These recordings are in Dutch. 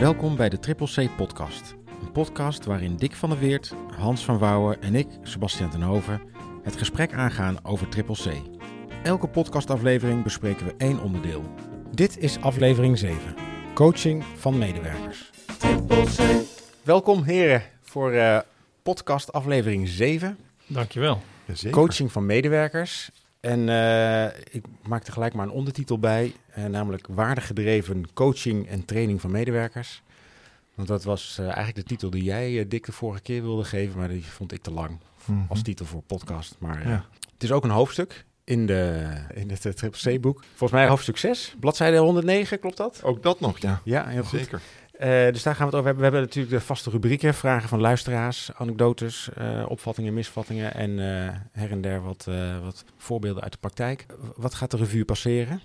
Welkom bij de Triple C Podcast. Een podcast waarin Dick van der Weert, Hans van Wouwen en ik, Sebastian ten Hoven, het gesprek aangaan over Triple C. Elke podcastaflevering bespreken we één onderdeel. Dit is aflevering 7, coaching van medewerkers. Triple C. Welkom heren voor uh, podcast aflevering 7, Dankjewel. coaching van medewerkers. En eh, ik maak er gelijk maar een ondertitel bij, eh, namelijk waardegedreven coaching en training van medewerkers. Want dat was eh, eigenlijk de titel die jij, Dick, de vorige keer wilde geven, maar die vond ik te lang Mhm. als titel voor podcast. Maar Ja. het is ook een hoofdstuk in, de, in het Triple C-boek. Volgens mij hoofdstuk 6, bladzijde 109, klopt dat? Ook dat nog, ja. Ja, heel goed. Zeker. Eh, dus daar gaan we het over hebben. We hebben natuurlijk de vaste rubrieken, vragen van luisteraars, anekdotes, eh, opvattingen, misvattingen en eh, her en der wat, wat voorbeelden uit de praktijk. Wat gaat de revue passeren?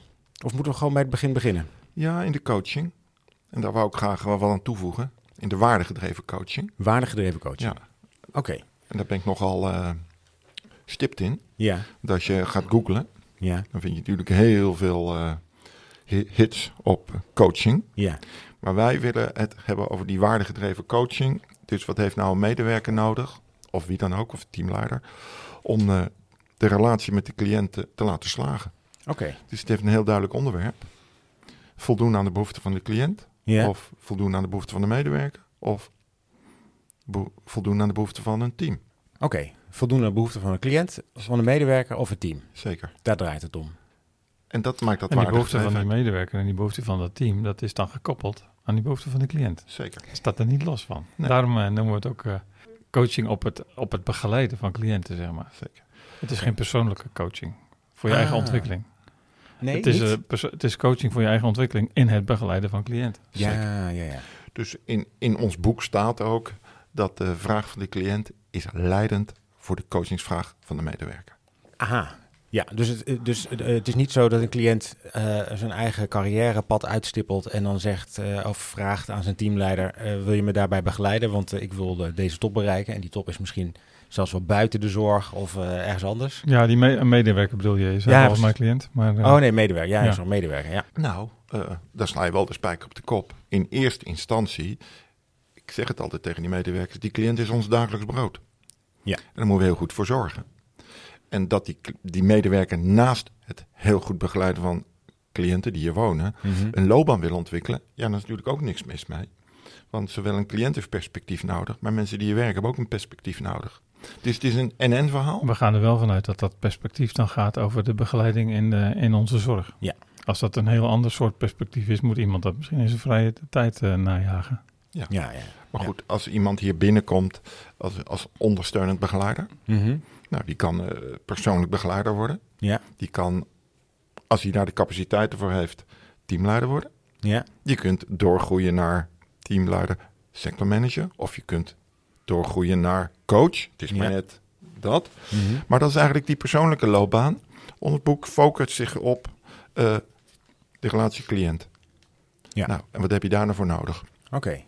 Of moeten we gewoon bij het begin beginnen? Ja, in de coaching. En daar wou ik graag wel wat aan toevoegen. In de waardegedreven coaching. Waardegedreven coaching. Ja. Oké. En daar ben ik nogal stipt in. Ja, Dat als je gaat googlen, ja, dan vind je natuurlijk heel veel hi- hits op coaching. ja. Maar wij willen het hebben over die waardegedreven coaching. Dus wat heeft nou een medewerker nodig, of wie dan ook, of teamleider, om eh, de relatie met de cliënten te laten slagen. Oké. Dus het heeft een heel duidelijk onderwerp. Voldoen aan de behoeften van de cliënt. Of voldoen aan de behoeften van de medewerker. Of voldoen aan de behoeften van een team. Oké. Voldoen aan de behoeften van een cliënt, van een medewerker of het team. Zeker. Daar draait het om. En dat maakt dat En die behoefte van die medewerker en die behoefte van dat team, dat is dan gekoppeld aan die behoefte van de cliënt. Zeker. Staat er niet los van. Nee. Daarom eh, noemen we het ook eh, coaching op het, op het begeleiden van cliënten, zeg maar. Zeker. Het is geen persoonlijke coaching voor je Ah. eigen ontwikkeling. Nee, het, is, eh, het is coaching voor je eigen ontwikkeling in het begeleiden van cliënten. Zeker. ja, ja, ja. Dus in, in ons boek staat ook dat de vraag van de cliënt is leidend voor de coachingsvraag van de medewerker. Aha. Ja, dus het, eh, dus eh, het is niet zo dat een cliënt eh, zijn eigen carrièrepad uitstippelt en dan zegt eh, of vraagt aan zijn teamleider: eh, wil je me daarbij begeleiden? Want ik wil deze top bereiken. En die top is misschien zelfs wel buiten de zorg of eh, ergens anders. Ja, die me- medewerker bedoel je, is Ja, precies. mijn cliënt. Maar, Oh nee, medewerker. Ja, Ja. zo'n medewerker. Ja. Nou, eh, daar sla je wel de spijker op de kop. In eerste instantie, ik zeg het altijd tegen die medewerkers, die cliënt is ons dagelijks brood. Ja. En daar moeten we heel goed voor zorgen. En dat die, die medewerker naast het heel goed begeleiden van cliënten die hier wonen, Mhm. een loopbaan willen ontwikkelen, ja, daar is natuurlijk ook niks mis mee. Want zowel een cliënt heeft perspectief nodig, maar mensen die hier werken hebben ook een perspectief nodig. Dus het is een en-en verhaal. We gaan er wel vanuit dat dat perspectief dan gaat over de begeleiding in, de, in onze zorg. Ja. Als dat een heel ander soort perspectief is, moet iemand dat misschien in zijn vrije tijd eh, najagen. Ja, ja. Maar Ja. goed, als iemand hier binnenkomt als, als ondersteunend begeleider, Mhm. Nou, die kan eh, persoonlijk begeleider worden. Ja, Die kan, als hij daar de capaciteiten voor heeft, teamleider worden. ja. Je kunt doorgroeien naar teamleider, sectormanager. Of je kunt doorgroeien naar coach. Het is maar Ja. net dat. Mhm. Maar dat is eigenlijk die persoonlijke loopbaan. Ons boek focust zich op eh, de relatie cliënt. Ja. Nou, en wat heb je daar nou voor nodig? Oké.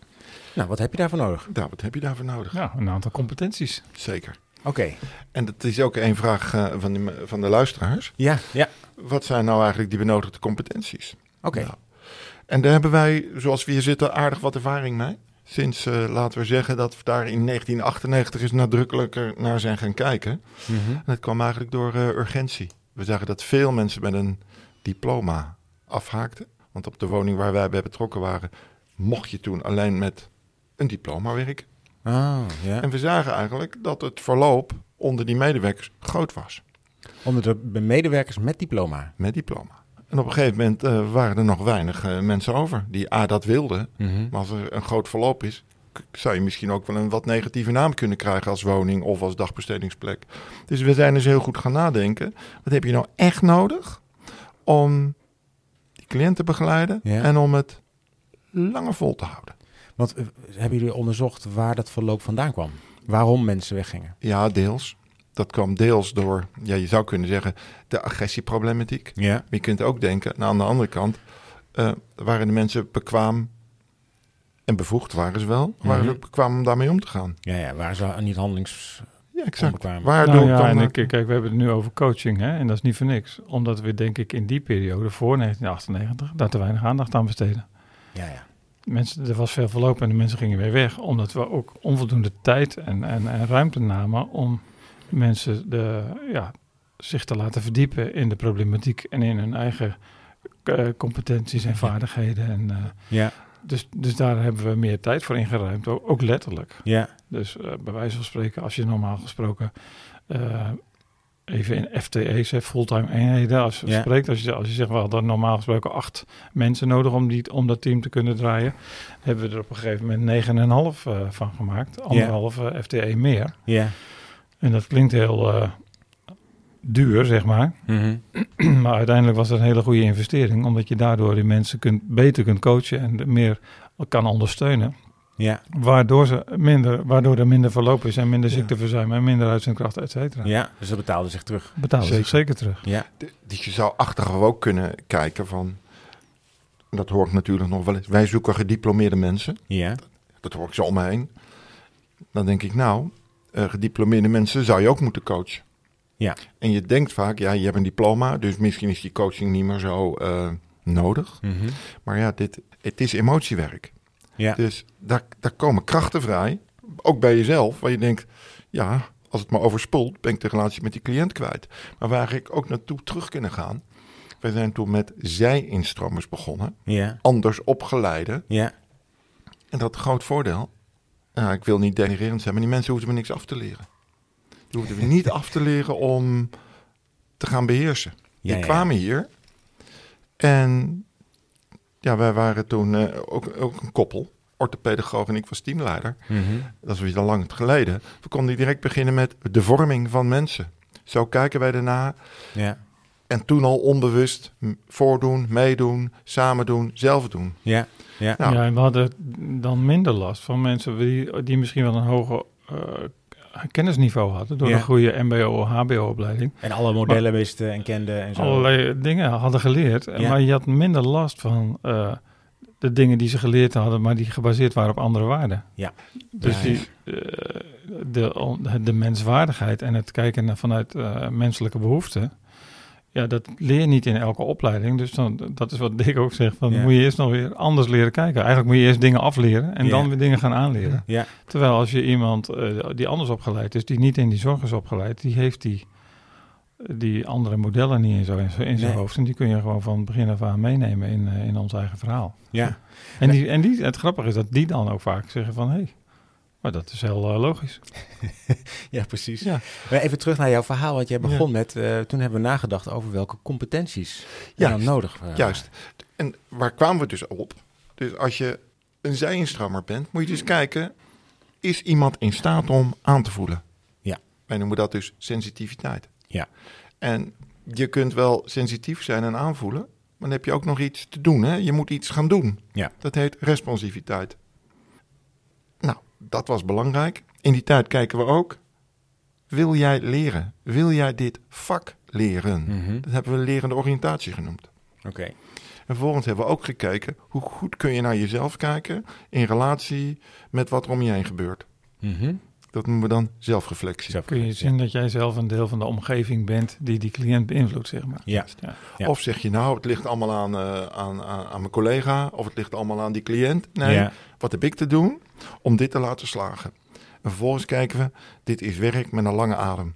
Nou, wat heb je daarvoor nodig? Nou, wat heb je daarvoor nodig? Ja, een aantal competenties. Zeker. Oké. En dat is ook een vraag eh, van, de, van de luisteraars. Ja, ja. Wat zijn nou eigenlijk die benodigde competenties? Oké. Nou, en daar hebben wij, zoals we hier zitten, aardig wat ervaring mee. Sinds, eh, laten we zeggen, dat we daar in 1998 eens nadrukkelijker naar zijn gaan kijken. Mhm. En dat kwam eigenlijk door eh, urgentie. We zagen dat veel mensen met een diploma afhaakten. Want op de woning waar wij bij betrokken waren, mocht je toen alleen met een diploma werken. Ja. En we zagen eigenlijk dat het verloop onder die medewerkers groot was. Onder de medewerkers met diploma. Met diploma. En op een gegeven moment eh, waren er nog weinig eh, mensen over die A dat wilden. Mhm. Maar als er een groot verloop is, zou je misschien ook wel een wat negatieve naam kunnen krijgen als woning of als dagbestedingsplek. Dus we zijn dus heel goed gaan nadenken. Wat heb je nou echt nodig om die cliënt te begeleiden Ja. en om het langer vol te houden? Want eh, hebben jullie onderzocht waar dat verloop vandaan kwam? Waarom mensen weggingen? Ja, deels. Dat kwam deels door, ja, je zou kunnen zeggen, de agressieproblematiek. Ja. Maar je kunt ook denken, nou, aan de andere kant, eh, waren de mensen bekwaam en bevoegd waren ze wel, waren ze Mhm. ook bekwaam om daarmee om te gaan. Ja, ja, waar ze niet handlings... Ja, exact. Onbekwaam. Waardoor Nou ja, en ik, kijk, we hebben het nu over coaching, hè, en dat is niet voor niks. Omdat we, denk ik, in die periode voor 1998 daar te weinig aandacht aan besteden. Ja, ja. Mensen, er was veel verlopen en de mensen gingen weer weg. Omdat we ook onvoldoende tijd en, en, en ruimte namen om mensen de, ja, zich te laten verdiepen in de problematiek en in hun eigen eh, competenties en vaardigheden. En, eh, Ja, dus, dus daar hebben we meer tijd voor ingeruimd, ook, ook letterlijk. ja, Dus eh, bij wijze van spreken, als je normaal gesproken even in FTE's, hè, fulltime eenheden, als je Ja. spreekt, als je, als je zegt, we hadden normaal gesproken acht mensen nodig om, die, om dat team te kunnen draaien, hebben we er op een gegeven moment negen en een half eh, van gemaakt, anderhalve FTE meer. ja. En dat klinkt heel eh, duur, zeg maar, Mhm. maar uiteindelijk was het een hele goede investering, omdat je daardoor die mensen kunt, beter kunt coachen en meer kan ondersteunen. Ja, Waardoor, ze minder, waardoor er minder verloop is en minder ziekteverzuim en minder uitzendkracht, et cetera. ja, dus dat betaalde zich terug. Betalen ze Zeker. zeker terug. Ja, Dus je zou achteraf ook kunnen kijken van... Dat hoor ik natuurlijk nog wel eens. Wij zoeken gediplomeerde mensen. ja, Dat hoor ik zo om me heen. Dan denk ik, nou, eh, gediplomeerde mensen zou je ook moeten coachen. Ja. En je denkt vaak, ja, je hebt een diploma, dus misschien is die coaching niet meer zo eh, nodig. Mhm. Maar ja, dit, het is emotiewerk. Ja, Dus daar, daar komen krachten vrij, ook bij jezelf, waar je denkt, ja, als het maar overspoelt, ben ik de relatie met die cliënt kwijt. Maar waar ik ook naartoe terug kunnen gaan. Wij zijn toen met zij-instromers begonnen, ja, anders opgeleide. ja, En dat groot voordeel, ik wil niet denigrerend zijn, maar die mensen hoefden we niks af te leren. Die hoefden we niet af te leren om te gaan beheersen. Die ja. kwamen hier en ja, wij waren toen eh, ook, ook een koppel, orthopedagoog en ik was teamleider. Mhm. Dat is weer al lang geleden. We konden direct beginnen met de vorming van mensen. Zo kijken wij ernaar. ja, En toen al onbewust voordoen, meedoen, samen doen, zelf doen. ja, ja, Nou. Ja, en we hadden dan minder last van mensen die, die misschien wel een hoger eh, kennisniveau hadden door Ja. een goede MBO- HBO-opleiding. En alle modellen wisten en kenden en zo. Allerlei dingen hadden geleerd, Ja. maar je had minder last van eh, de dingen die ze geleerd hadden, maar die gebaseerd waren op andere waarden. Ja. Dus die, eh, de, de menswaardigheid en het kijken naar vanuit eh, menselijke behoeften, ja, dat leer je niet in elke opleiding. Dus dan, dat is wat Dick ook zegt, van Ja. moet je eerst nog weer anders leren kijken. Eigenlijk moet je eerst dingen afleren en Ja. dan weer dingen gaan aanleren. Ja, Terwijl als je iemand eh, die anders opgeleid is, die niet in die zorg is opgeleid, die heeft die, die andere modellen niet in, zo, in, zijn Nee. hoofd. En die kun je gewoon van begin af aan meenemen in, eh, in ons eigen verhaal. ja, En, die, en die, het grappige is dat die dan ook vaak zeggen van, hé, hey, maar dat is heel eh, logisch. ja, precies. Ja. Maar even terug naar jouw verhaal, want jij Ja. begon met, eh, toen hebben we nagedacht over welke competenties dan nodig waren. Juist. En waar kwamen we dus op? Dus als je een zij-instrammer bent, moet je dus kijken... is iemand in staat om aan te voelen? Ja. Wij noemen dat dus sensitiviteit. Ja. En je kunt wel sensitief zijn en aanvoelen... maar dan heb je ook nog iets te doen. Hè? Je moet iets gaan doen. Ja. Dat heet responsiviteit. Dat was belangrijk. In die tijd kijken we ook... wil jij leren? Wil jij dit vak leren? Mhm. Dat hebben we lerende oriëntatie genoemd. Oké. En vervolgens hebben we ook gekeken hoe goed kun je naar jezelf kijken in relatie met wat er om je heen gebeurt. Mhm. Dat noemen we dan zelfreflectie. Kun je ja. zien dat jij zelf een deel van de omgeving bent die die cliënt beïnvloedt, zeg maar. Ja. Ja. Ja. Of zeg je nou, het ligt allemaal aan, eh, aan, aan, aan mijn collega of het ligt allemaal aan die cliënt. Nee, Ja. wat heb ik te doen om dit te laten slagen? En vervolgens kijken we, dit is werk met een lange adem.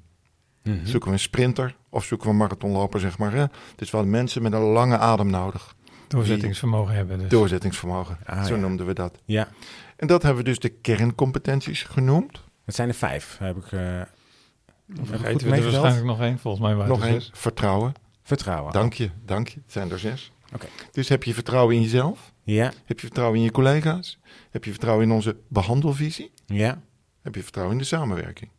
Mhm. Zoeken we een sprinter of zoeken we een marathonloper, zeg maar. Hè? Het is wel mensen met een lange adem nodig. Doorzettingsvermogen hebben dus. Doorzettingsvermogen, Ah, zo ja. noemden we dat. Ja, En dat hebben we dus de kerncompetenties genoemd. Het zijn er vijf, heb ik, eh, ik goed vergeten we er waarschijnlijk nog één, volgens mij waren Nog één, er zes. vertrouwen. Vertrouwen. Dank je, dank je. Het zijn er zes. Oké. Dus heb je vertrouwen in jezelf? Ja, Heb je vertrouwen in je collega's? Heb je vertrouwen in onze behandelvisie? ja, Heb je vertrouwen in de samenwerking?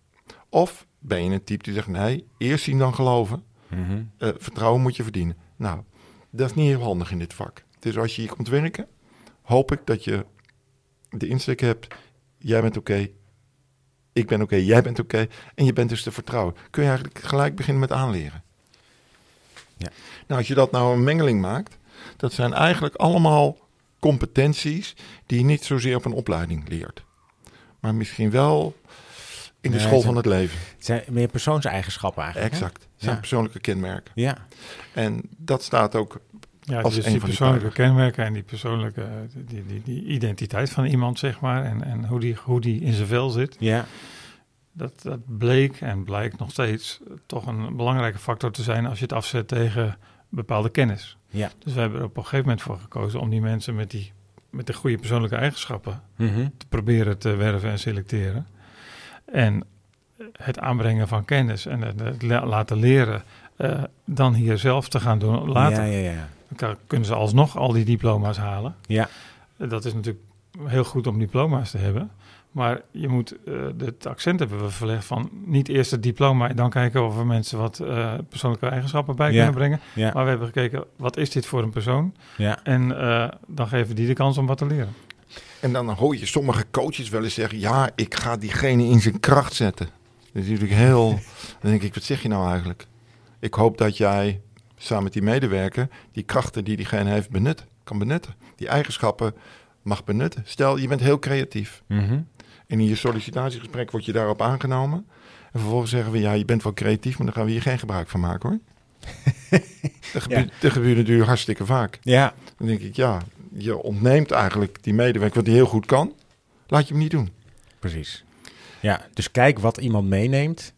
Of ben je een type die zegt, nee, eerst zien dan geloven. Mhm. Eh, vertrouwen moet je verdienen. Nou, dat is niet heel handig in dit vak. Dus als je hier komt werken, hoop ik dat je de insteek hebt. Jij bent oké, ik ben oké, jij bent oké. en je bent dus te vertrouwen. Kun je eigenlijk gelijk beginnen met aanleren. Ja. Nou, als je dat nou een mengeling maakt, dat zijn eigenlijk allemaal competenties die je niet zozeer op een opleiding leert. Maar misschien wel in de school van het leven. Het zijn meer persoonseigenschappen eigenlijk. Exact. Het zijn Ja. persoonlijke kenmerken. Ja, En dat staat ook Ja, Als dus die persoonlijke kenmerken en die persoonlijke die, die, die identiteit van iemand, zeg maar, en, en hoe, die, hoe die in zijn vel zit, Ja. dat, dat bleek en blijkt nog steeds toch een belangrijke factor te zijn als je het afzet tegen bepaalde kennis. Ja. Dus we hebben er op een gegeven moment voor gekozen om die mensen met, die, met de goede persoonlijke eigenschappen Mhm. te proberen te werven en selecteren. En het aanbrengen van kennis en het, het la- laten leren, eh, dan hier zelf te gaan doen later. Ja, ja, ja. Dan kunnen ze alsnog al die diploma's halen. Ja. Dat is natuurlijk heel goed om diploma's te hebben. Maar je moet, eh, het accent hebben we verlegd van niet eerst het diploma en dan kijken of we mensen wat eh, persoonlijke eigenschappen bij Ja. kunnen brengen. Ja. Maar we hebben gekeken, wat is dit voor een persoon? Ja. En eh, dan geven die de kans om wat te leren. En dan hoor je sommige coaches wel eens zeggen: Ja, ik ga diegene in zijn kracht zetten. Dat is natuurlijk heel. Dan denk ik: Wat zeg je nou eigenlijk? Ik hoop dat jij samen met die medewerker die krachten die diegene heeft benut, kan benutten. Die eigenschappen mag benutten. Stel, je bent heel creatief. Mhm. En in je sollicitatiegesprek word je daarop aangenomen. En vervolgens zeggen we: Ja, je bent wel creatief, maar daar gaan we hier geen gebruik van maken hoor. dat, gebeurt, dat gebeurt natuurlijk hartstikke vaak. Ja. Dan denk ik: Ja, je ontneemt eigenlijk die medewerker wat hij heel goed kan. Laat je hem niet doen. Precies. Ja, dus kijk wat iemand meeneemt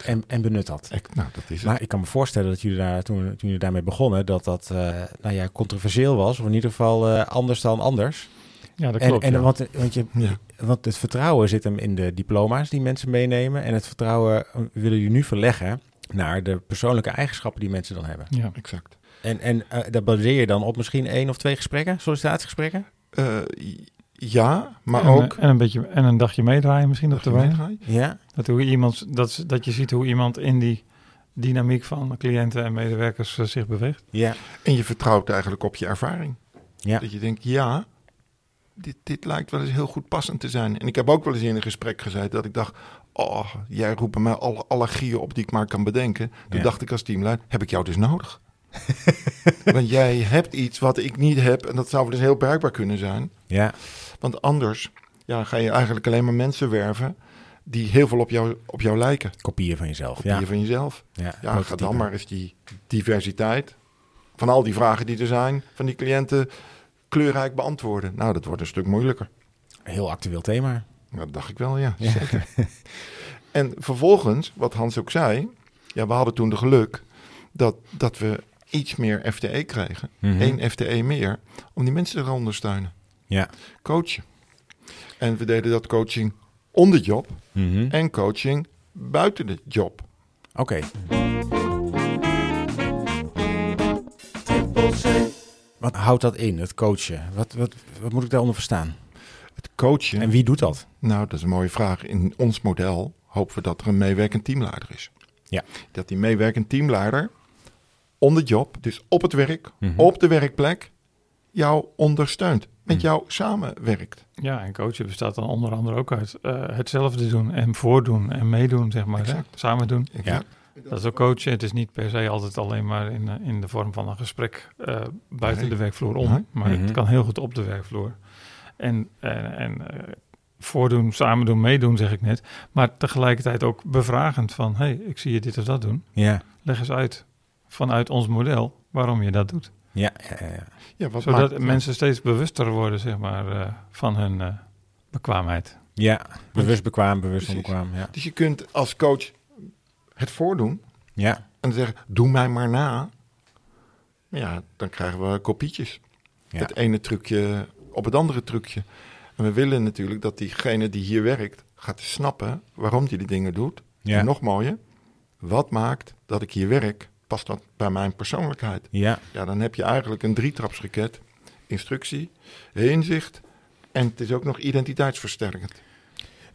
en, en benut dat. Ik- nou, dat is het. Maar ik kan me voorstellen dat jullie daar, toen, toen jullie daarmee begonnen, dat dat eh, nou ja, controversieel was. Of in ieder geval eh, anders dan anders. Ja, dat En, klopt. en, ja. want, want, je, Ja. want het vertrouwen zit hem in de diploma's die mensen meenemen. En het vertrouwen eh, willen jullie nu verleggen naar de persoonlijke eigenschappen die mensen dan hebben. ja. Exact. En, en dat baseer je dan op misschien één of twee gesprekken, sollicitatiegesprekken? Eh, ja, maar en, ook. En een, beetje, en een dagje meedraaien misschien op de wijn. Ja, Dat, hoe iemand, dat, is- dat je ziet hoe iemand in die dynamiek van cliënten en medewerkers eh, zich beweegt. ja, En je vertrouwt eigenlijk op je ervaring. ja. Dat je denkt, ja, dit, dit lijkt wel eens heel goed passend te zijn. En ik heb ook wel eens in een gesprek gezeten dat ik dacht... Oh, jij roept bij mij alle allergieën op die ik maar kan bedenken. Toen Ja. dacht ik als teamleider, heb ik jou dus nodig? Want jij hebt iets wat ik niet heb en dat zou wel eens heel bruikbaar kunnen zijn. Ja. Want anders ja, ga je eigenlijk alleen maar mensen werven die heel veel op jou, op jou lijken. Kopieën van jezelf. Kopieën ja. van jezelf. Ja, Ja, ga dan maar eens die diversiteit van al die vragen die er zijn van die cliënten kleurrijk beantwoorden. Nou, dat wordt een stuk moeilijker. Heel actueel thema. Dat dacht ik wel, ja. Ja. Zeker. en vervolgens, wat Hans ook zei, ja, we hadden toen de geluk dat, dat we iets meer FTE kregen. Mhm. Eén FTE meer, om die mensen te gaan ondersteunen. Ja. Coachen. En we deden dat coaching on the job Mhm. en coaching buiten de job. Oké. Wat houdt dat in, het coachen? Wat, wat, wat moet ik daaronder verstaan? Het coachen, En wie doet dat? nou dat is een mooie vraag. In ons model hopen we dat er een meewerkend teamleider is. Ja. Dat die meewerkend teamleider on the job, dus op het werk, Mhm. op de werkplek, jou ondersteunt. Met Mhm. jou samenwerkt. Ja, en coachen bestaat dan onder andere ook uit eh, hetzelfde doen en voordoen en meedoen, zeg maar. Hè? Samen doen. Ja. Dat is ook coachen. Het is niet per se altijd alleen maar in, eh, in de vorm van een gesprek eh, buiten Nee. de werkvloer om. Nee. Maar Mhm. het kan heel goed op de werkvloer. En, en, en eh, voordoen, samen doen, meedoen, zeg ik net. Maar tegelijkertijd ook bevragend van... hé, hey, ik zie je dit of dat doen. Ja. Leg eens uit vanuit ons model waarom je dat doet. Ja, ja, ja. Ja, wat Zodat maakt- mensen steeds bewuster worden, zeg maar, eh, van hun eh, bekwaamheid. ja. bewust bekwaam, bewust Precies. onbekwaam. Ja. Dus je kunt als coach het voordoen ja. en zeggen, doe mij maar na. Ja, dan krijgen we kopietjes. Ja. Het ene trucje op het andere trucje. En we willen natuurlijk dat diegene die hier werkt gaat snappen waarom hij die dingen doet. Ja. En nog mooier, wat maakt dat ik hier werk, past dat bij mijn persoonlijkheid? Ja. Ja, dan heb je eigenlijk een drietrapsraket. Instructie, inzicht en het is ook nog identiteitsversterkend.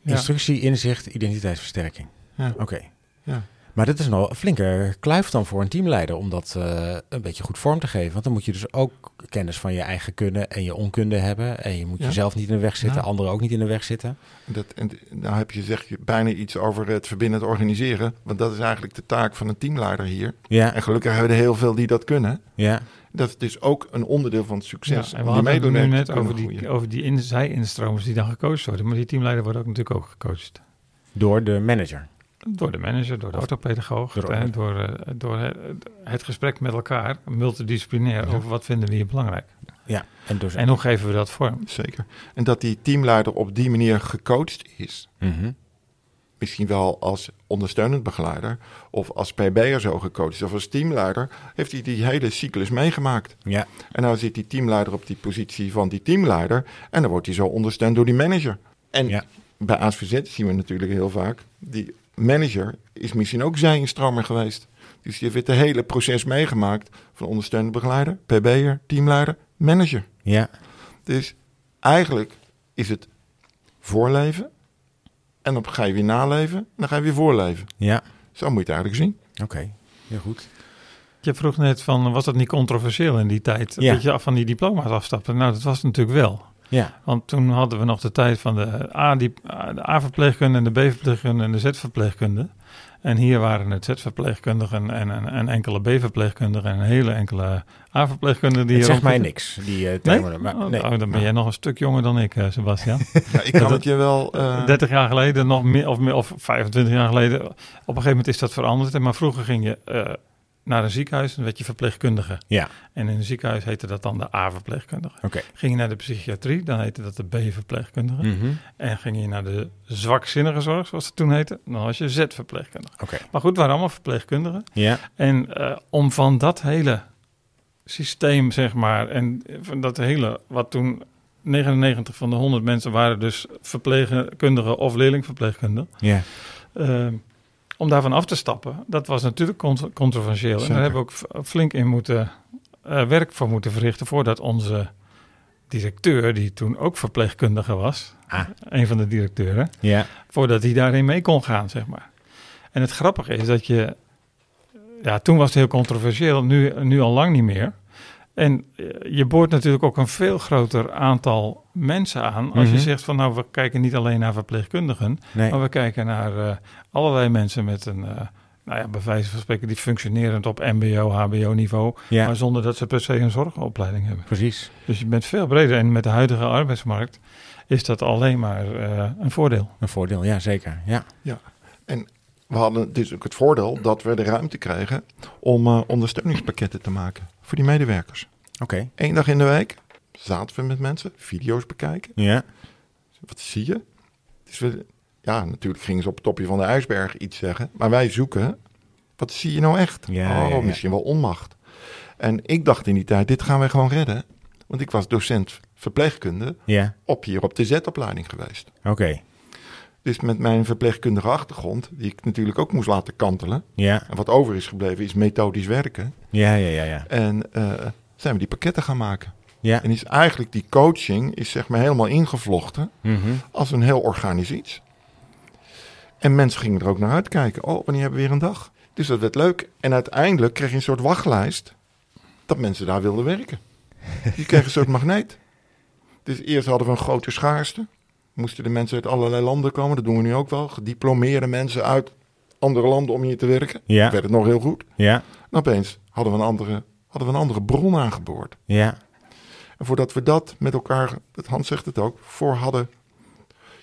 Ja. Instructie, inzicht, identiteitsversterking. Ja. Oké. Ja. Maar dat is nog een flinke kluif dan voor een teamleider om dat eh, een beetje goed vorm te geven. Want dan moet je dus ook kennis van je eigen kunnen en je onkunde hebben. En je moet Ja. jezelf niet in de weg zitten, Ja. anderen ook niet in de weg zitten. Dat, en nou heb je, zeg je bijna iets over het verbindend organiseren. Want dat is eigenlijk de taak van een teamleider hier. Ja, En gelukkig hebben we er heel veel die dat kunnen. ja, Dat is dus ook een onderdeel van het succes. Ja, en we hadden het nu net over die, groeien. over die in, zij-instromers die dan gecoacht worden. Maar die teamleider wordt ook natuurlijk ook gecoacht. door de manager. Door de manager, door de orthopedagoog, door eh, door, eh, door eh, het gesprek met elkaar, multidisciplinair, Ja. over wat vinden we hier belangrijk. Ja, en dus... En hoe geven we dat vorm? Zeker. En dat die teamleider op die manier gecoacht is. Mhm. Misschien wel als ondersteunend begeleider of als PB'er zo gecoacht is. Of als teamleider heeft hij die hele cyclus meegemaakt. Ja, En nou zit die teamleider op die positie van die teamleider. En dan wordt hij zo ondersteund door die manager. En Ja. bij ASVZ zien we natuurlijk heel vaak. Die manager is misschien ook zijnstromer geweest. Dus die heeft het hele proces meegemaakt. Van ondersteunend begeleider, PB'er, teamleider, manager. ja, Dus eigenlijk is het voorleven. En dan ga je weer naleven. En dan ga je weer voorleven. ja. Zo moet je het eigenlijk zien. Oké, heel goed. Je vroeg net van, was dat niet controversieel in die tijd? Ja. Dat je af van die diploma's afstapte? Nou, dat was het natuurlijk wel. Ja, Want toen hadden we nog de tijd van de A-verpleegkunde en de B-verpleegkunde en de Z-verpleegkunde. En hier waren het Z-verpleegkundigen en, en, en enkele B-verpleegkundigen en een hele enkele A-verpleegkundigen. die het zegt mij niks, die eh Nee? termen. Maar, Oh, nee. oh, dan ben jij nog een stuk jonger dan ik, eh, Sebastian. Ja, ik kan het je wel... eh, 30 jaar geleden, nog meer, of, meer, of 25 jaar geleden. Op een gegeven moment is dat veranderd. Maar vroeger ging je eh, naar een ziekenhuis en werd je verpleegkundige. Ja, En in een ziekenhuis heette dat dan de A-verpleegkundige. oké. Ging je naar de psychiatrie, dan heette dat de B-verpleegkundige. Mhm. En ging je naar de zwakzinnige zorg, zoals het toen heette, dan was je Z-verpleegkundige. Oké. Maar goed, waren allemaal verpleegkundigen. Ja, En eh, om van dat hele systeem, zeg maar, en van dat hele, wat toen 99 van de 100 mensen waren dus verpleegkundigen of leerlingverpleegkundigen. ja, Eh, om daarvan af te stappen, dat was natuurlijk cont- controversieel. En daar hebben we ook flink in moeten eh, werk voor moeten verrichten voordat onze directeur, die toen ook verpleegkundige was, Ah. een van de directeuren, ja, voordat hij daarin mee kon gaan, zeg maar. En het grappige is dat je, ja, toen was het heel controversieel, nu, nu al lang niet meer. En eh, je boort natuurlijk ook een veel groter aantal mensen aan. Als Mhm. je zegt van nou, we kijken niet alleen naar verpleegkundigen, nee. maar we kijken naar eh, allerlei mensen met een, eh, nou ja, bij wijze van spreken, die functionerend op MBO, HBO-niveau, Ja, maar zonder dat ze per se een zorgopleiding hebben. precies. Dus je bent veel breder en met de huidige arbeidsmarkt is dat alleen maar eh, een voordeel. Een voordeel, ja, zeker. Ja, We hadden dus ook het voordeel dat we de ruimte kregen om eh, ondersteuningspakketten te maken voor die medewerkers. oké. Eén dag in de week zaten we met mensen, video's bekijken. Ja, Wat zie je? Dus we, ja, natuurlijk gingen ze op het topje van de ijsberg iets zeggen. Maar wij zoeken, wat zie je nou echt? Ja, oh, misschien wel onmacht. En ik dacht in die tijd, dit gaan wij gewoon redden. Want ik was docent verpleegkunde ja, op hier op de Z-opleiding geweest. oké. Dus met mijn verpleegkundige achtergrond, die ik natuurlijk ook moest laten kantelen. Ja, En wat over is gebleven is methodisch werken. ja, ja, ja, ja. En eh, zijn we die pakketten gaan maken. Ja, En is eigenlijk die coaching is zeg maar helemaal ingevlochten mhm. als een heel organisch iets. En mensen gingen er ook naar uitkijken. Oh, wanneer hebben we weer een dag? Dus dat werd leuk. En uiteindelijk kreeg je een soort wachtlijst dat mensen daar wilden werken. Je kreeg een soort magneet. Dus eerst hadden we een grote schaarste. Moesten de mensen uit allerlei landen komen. Dat doen we nu ook wel. Gediplomeerde mensen uit andere landen om hier te werken. ja, Werd het nog heel goed. ja, En opeens hadden we een andere, hadden we een andere bron aangeboord. ja, En voordat we dat met elkaar, het Hans zegt het ook, voor hadden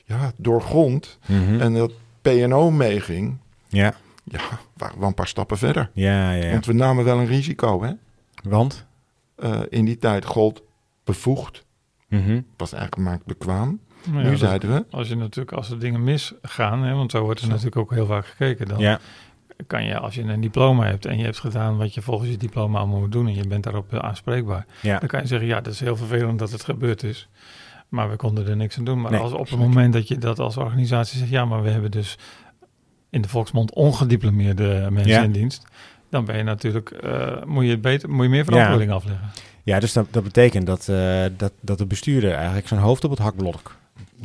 ja, doorgrond mhm. en dat PNO meeging, ja, ja, waren we een paar stappen verder. ja, ja, ja. Want we namen wel een risico. Hè? Want? Eh, in die tijd gold bevoegd, Mhm. was eigenlijk maar bekwaam. Ja, nu dat- zeiden we, Als je natuurlijk, als er dingen misgaan, hè, want zo wordt er Zo. natuurlijk ook heel vaak gekeken, dan Ja, kan je, als je een diploma hebt en je hebt gedaan wat je volgens je diploma allemaal moet doen en je bent daarop eh, aanspreekbaar, ja, dan kan je zeggen, ja, dat is heel vervelend dat het gebeurd is, maar we konden er niks aan doen. Maar Nee, als op het moment dat je dat als organisatie zegt, ja, maar we hebben dus in de volksmond ongediplomeerde mensen Ja. in dienst, dan ben je natuurlijk, eh, moet, je het beter, moet je meer verantwoording afleggen. ja dus dat, dat betekent dat, eh, dat, dat de bestuurder eigenlijk zijn hoofd op het hakblok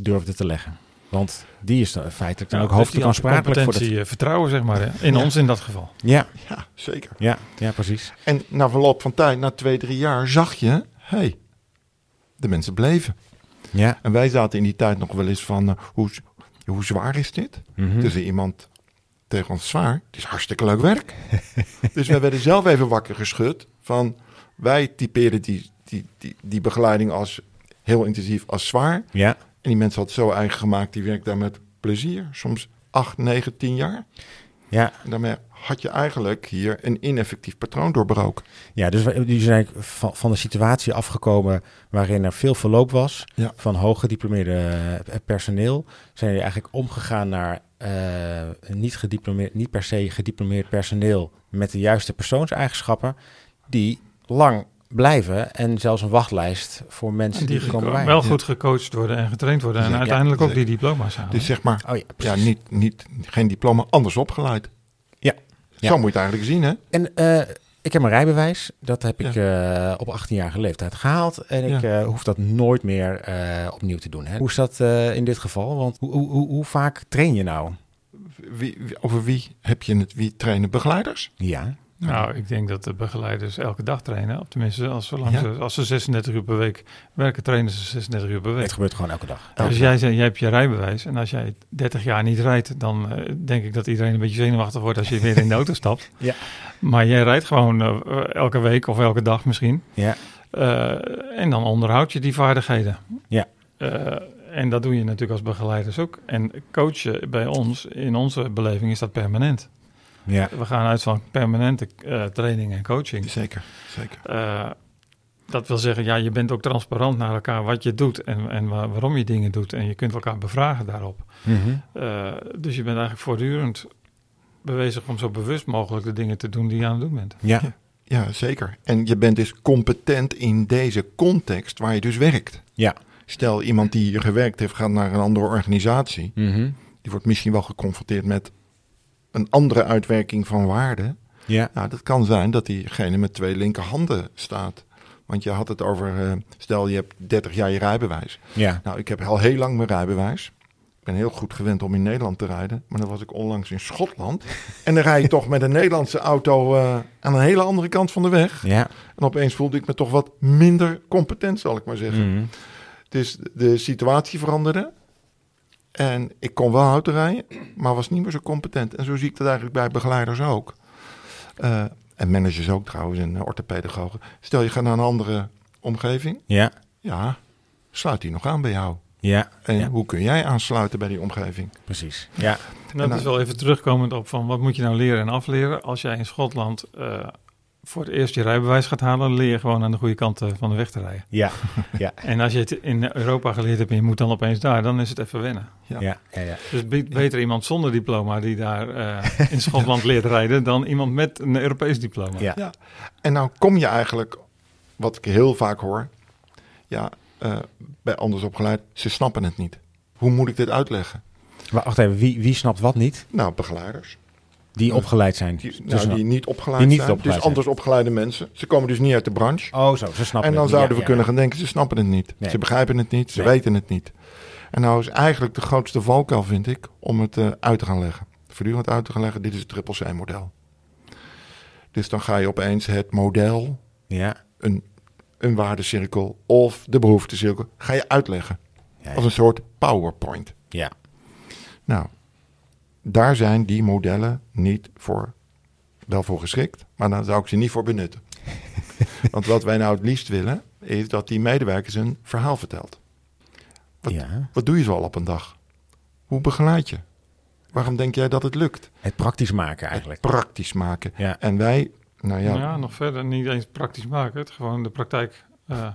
durfde te leggen. Want die is dan feitelijk dan Ja, ook dus hoofdelijk de aansprakelijk voor dat... eh, vertrouwen, zeg maar, hè, in Ja. ons in dat geval. Ja, ja, zeker. ja, ja, precies. En na verloop van tijd, na twee, drie jaar, zag je, hé, hey, de mensen bleven. Ja, En wij zaten in die tijd nog wel eens van, eh, hoe, hoe zwaar is dit? mhm. Dus er iemand tegen ons zwaar, het is hartstikke leuk werk. dus we werden zelf even wakker geschud van, wij typeren die, die, die, die begeleiding als heel intensief als zwaar. ja, En die mensen het zo eigen gemaakt, die werkt daar met plezier. Soms acht, negen, tien jaar. Ja, En daarmee had je eigenlijk hier een ineffectief patroon doorbroken. ja dus we- die zijn van, van de situatie afgekomen waarin er veel verloop was Ja. van hooggediplomeerde eh, personeel. Zijn jullie eigenlijk omgegaan naar eh, niet, gediplomeerd, niet per se gediplomeerd personeel met de juiste persoonseigenschappen die lang blijven en zelfs een wachtlijst voor mensen En die, die komen geko- bij. wel goed gecoacht worden en getraind worden. En Ja, uiteindelijk ook die diploma's halen. Dus zeg maar, Oh ja, ja, niet, niet, geen diploma, anders opgeleid. Ja. Ja. Zo moet je het eigenlijk zien, hè? En eh, ik heb mijn rijbewijs. Dat heb ik eh, op 18-jarige leeftijd gehaald. En ik eh, hoef dat nooit meer eh, opnieuw te doen. Hè. Hoe is dat eh, in dit geval? Want hoe, hoe, hoe, hoe vaak train je nou? Wie, wie- over wie heb je het? Wie trainen begeleiders? Ja. Nou, ik denk dat de begeleiders elke dag trainen. Of tenminste, als, zolang Ja. ze, als ze 36 uur per week werken, trainen ze 36 uur per week. Het gebeurt gewoon elke dag. Elke Als jij, zegt, jij hebt je rijbewijs en als jij 30 jaar niet rijdt, dan eh, denk ik dat iedereen een beetje zenuwachtig wordt als je weer in de auto stapt. Ja. Maar jij rijdt gewoon eh, elke week of elke dag misschien. Ja. Eh, en dan onderhoud je die vaardigheden. Ja. En dat doe je natuurlijk als begeleiders ook. En coachen bij ons, in onze beleving, is dat permanent. Ja. We gaan uit van permanente eh, training en coaching. Zeker, zeker. Eh, dat wil zeggen, ja, je bent ook transparant naar elkaar wat je doet en, en wa- waarom je dingen doet. En je kunt elkaar bevragen daarop. Mhm. Eh, dus je bent eigenlijk voortdurend bezig om zo bewust mogelijk de dingen te doen die je aan het doen bent. Ja. Ja, zeker. En je bent dus competent in deze context waar je dus werkt. Ja. Stel, iemand die hier gewerkt heeft, gaat naar een andere organisatie. Mhm. Die wordt misschien wel geconfronteerd met een andere uitwerking van waarde. Ja. Nou, dat kan zijn dat diegene met twee linkerhanden staat. Want je had het over, eh, stel je hebt 30 jaar je rijbewijs. Ja. Nou, ik heb al heel lang mijn rijbewijs. Ik ben heel goed gewend om in Nederland te rijden. Maar dan was ik onlangs in Schotland. En dan rij je toch met een Nederlandse auto eh, aan een hele andere kant van de weg. Ja. En opeens voelde ik me toch wat minder competent, zal ik maar zeggen. Mhm. Dus de situatie veranderde. En ik kon wel auto rijden, maar was niet meer zo competent. En zo zie ik dat eigenlijk bij begeleiders ook. Eh, en managers ook trouwens, en uh, orthopedagogen. Stel je gaat naar een andere omgeving. Ja. Ja, sluit die nog aan bij jou. Ja. En Ja. hoe kun jij aansluiten bij die omgeving? Precies. Ja. En dat nou- is wel even terugkomend op van wat moet je nou leren en afleren. Als jij in Schotland eh, voor het eerst je rijbewijs gaat halen, leer je gewoon aan de goede kant eh, van de weg te rijden. Ja. Ja. En als je het in Europa geleerd hebt en je moet dan opeens daar, dan is het even wennen. Ja. Ja. Ja. ja. Dus be- beter iemand zonder diploma die daar eh, in Schotland leert rijden dan iemand met een Europees diploma. Ja. En nou kom je eigenlijk, wat ik heel vaak hoor, ja, eh, bij anders opgeleid, ze snappen het niet. Hoe moet ik dit uitleggen? Maar wacht even, wie, wie snapt wat niet? Nou, begeleiders. Die opgeleid zijn. Die, nou, snap- die niet opgeleid die niet zijn. opgeleid dus zijn. anders opgeleide mensen. Ze komen dus niet uit de branche. Oh, zo. Ze snappen en dan het zouden Ja, we kunnen gaan denken, ze snappen het niet. Nee. Ze begrijpen het niet, ze Nee. weten het niet. En nou is eigenlijk de grootste valkuil, vind ik, om het eh, uit te gaan leggen. Voortdurend uit te gaan leggen, dit is het triple C-model. Dus dan ga je opeens het model, Ja. een, een waardecirkel of de behoeftecirkel, ga je uitleggen. Ja. Als een soort PowerPoint. Ja. Nou, daar zijn die modellen niet voor, wel voor geschikt, maar daar zou ik ze niet voor benutten. Want wat wij nou het liefst willen, is dat die medewerkers een verhaal vertelt. Wat, ja. wat doe je zo al op een dag? Hoe begeleid je? Waarom denk jij dat het lukt? Het praktisch maken eigenlijk. Praktisch maken. Ja. En wij, nou ja, Ja, nog verder niet eens praktisch maken. Het gewoon de praktijk, eh,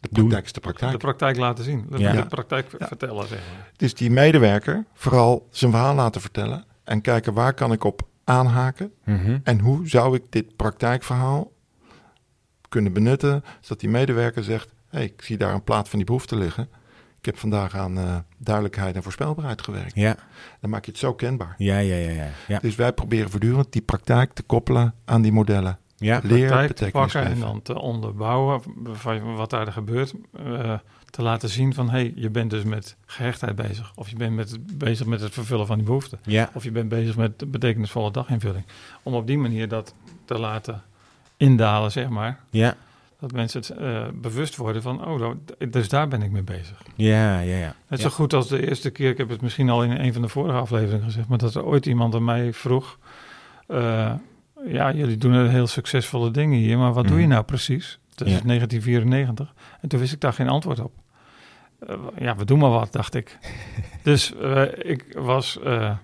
de praktijk is de de praktijk. praktijk laten zien. De, Ja. de praktijk Ja. vertellen, zeg maar. Dus die medewerker vooral zijn verhaal laten vertellen en kijken waar kan ik op aanhaken Mhm. En hoe zou ik dit praktijkverhaal kunnen benutten, zodat die medewerker zegt: hey, ik zie daar een plaat van die behoefte liggen. Ik heb vandaag aan eh, duidelijkheid en voorspelbaarheid gewerkt. Ja. Dan maak je het zo kenbaar. Ja, ja, ja, ja. Ja. Dus wij proberen voortdurend die praktijk te koppelen aan die modellen. Ja. Leer te pakken en dan te onderbouwen wat daar gebeurt. eh, te laten zien van, hé, hey, je bent dus met gehechtheid bezig. Of je bent met, bezig met het vervullen van die behoeften. Ja. Of je bent bezig met de betekenisvolle daginvulling. Om op die manier dat te laten indalen, zeg maar. Ja. Dat mensen het eh, bewust worden van, oh, nou, dus daar ben ik mee bezig. Ja, ja, ja. Net Ja. zo goed als de eerste keer, ik heb het misschien al in een van de vorige afleveringen gezegd, maar dat er ooit iemand aan mij vroeg, eh, ja, jullie doen heel succesvolle dingen hier, maar wat doe je Mhm. nou precies? Dat is Ja. 1994. En toen wist ik daar geen antwoord op. Eh, ja, we doen maar wat, dacht ik. dus eh, ik was eh,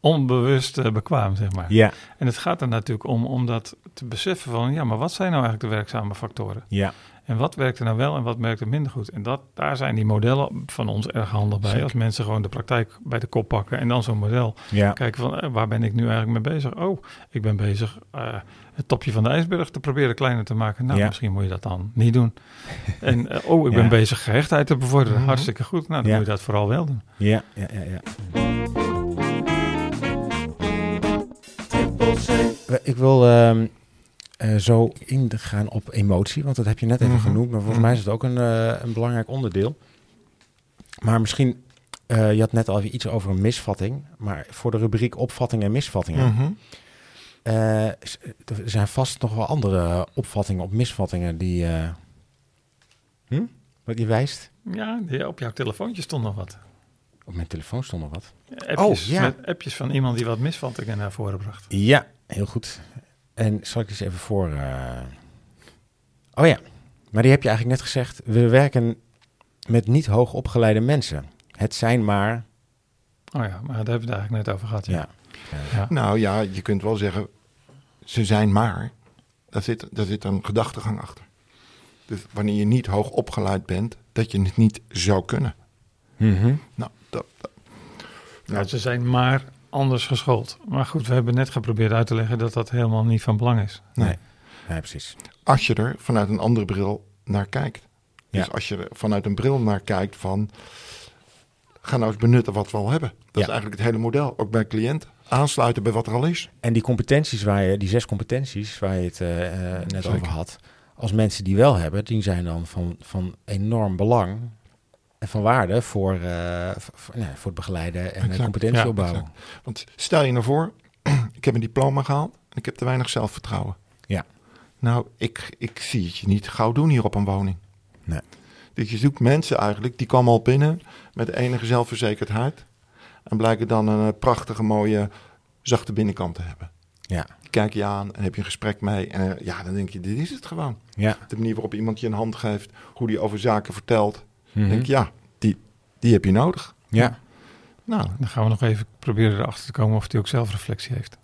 onbewust bekwaam, zeg maar. Ja, En het gaat er natuurlijk om, om dat te beseffen van, ja, maar wat zijn nou eigenlijk de werkzame factoren? ja, En wat werkt er nou wel en wat werkt er minder goed? En dat, daar zijn die modellen van ons erg handig bij. Zeker. Als mensen gewoon de praktijk bij de kop pakken en dan zo'n model ja. kijken van, eh, waar ben ik nu eigenlijk mee bezig? Oh, ik ben bezig eh, het topje van de ijsberg te proberen kleiner te maken. Nou, Ja. misschien moet je dat dan niet doen. en eh, oh, ik Ja. ben bezig gehechtheid te bevorderen. Mhm. Hartstikke goed. Nou, dan Ja. moet je dat vooral wel doen. Ja, ja, ja, ja. Ik wil ehm, eh, zo ingaan op emotie, want dat heb je net even Mhm. genoemd, maar volgens mij is het ook een, eh, een belangrijk onderdeel. Maar misschien, eh, je had net al iets over een misvatting, maar voor de rubriek opvattingen en misvattingen, Mhm. er zijn vast nog wel andere opvattingen op misvattingen die, hm? wat je wijst. Ja, op jouw telefoontje stond nog wat. Op mijn telefoon stond nog wat. Appjes, Oh, ja. met appjes van iemand die wat misvattingen naar voren bracht. Ja, heel goed. En zal ik eens even voor. eh, Oh ja, maar die heb je eigenlijk net gezegd. We werken met niet hoog opgeleide mensen. Het zijn maar. Oh ja, maar daar hebben we het eigenlijk net over gehad. Ja. Ja. Ja. Nou ja, je kunt wel zeggen, ze zijn maar. Daar zit, daar zit een gedachtegang achter. Dus wanneer je niet hoog opgeleid bent, dat je het niet zou kunnen. Mhm. Nou, dat, dat- Ja, ze zijn maar anders geschoold. Maar goed, we hebben net geprobeerd uit te leggen dat dat helemaal niet van belang is. nee. Nee. Precies. als je er vanuit een andere bril naar kijkt. Dus Ja. als je er vanuit een bril naar kijkt van... ga nou eens benutten wat we al hebben. Dat Ja. is eigenlijk het hele model. Ook bij cliënten. Aansluiten bij wat er al is. En die competenties waar je, die zes competenties waar je het eh, eh, net Zeker. over had. Als mensen die wel hebben, die zijn dan van, van enorm belang en van waarde voor, eh, v- v- nou, voor het begeleiden en Exact. de competentie Ja, opbouwen. exact. Want stel je nou voor, ik heb een diploma gehaald... en ik heb te weinig zelfvertrouwen. Ja. Nou, ik, ik zie het je niet gauw doen hier op een woning. Nee. Dus je zoekt mensen eigenlijk, die komen al binnen met enige zelfverzekerdheid. En blijken dan een eh, prachtige, mooie, zachte binnenkant te hebben. Ja. Kijk je aan en heb je een gesprek mee. En eh, ja, dan denk je, dit is het gewoon. Ja. De manier waarop iemand je een hand geeft, hoe die over zaken vertelt. Mhm. denk ja, die, die heb je nodig. Ja. Nou, Dan gaan we nog even proberen erachter te komen of hij ook zelfreflectie heeft.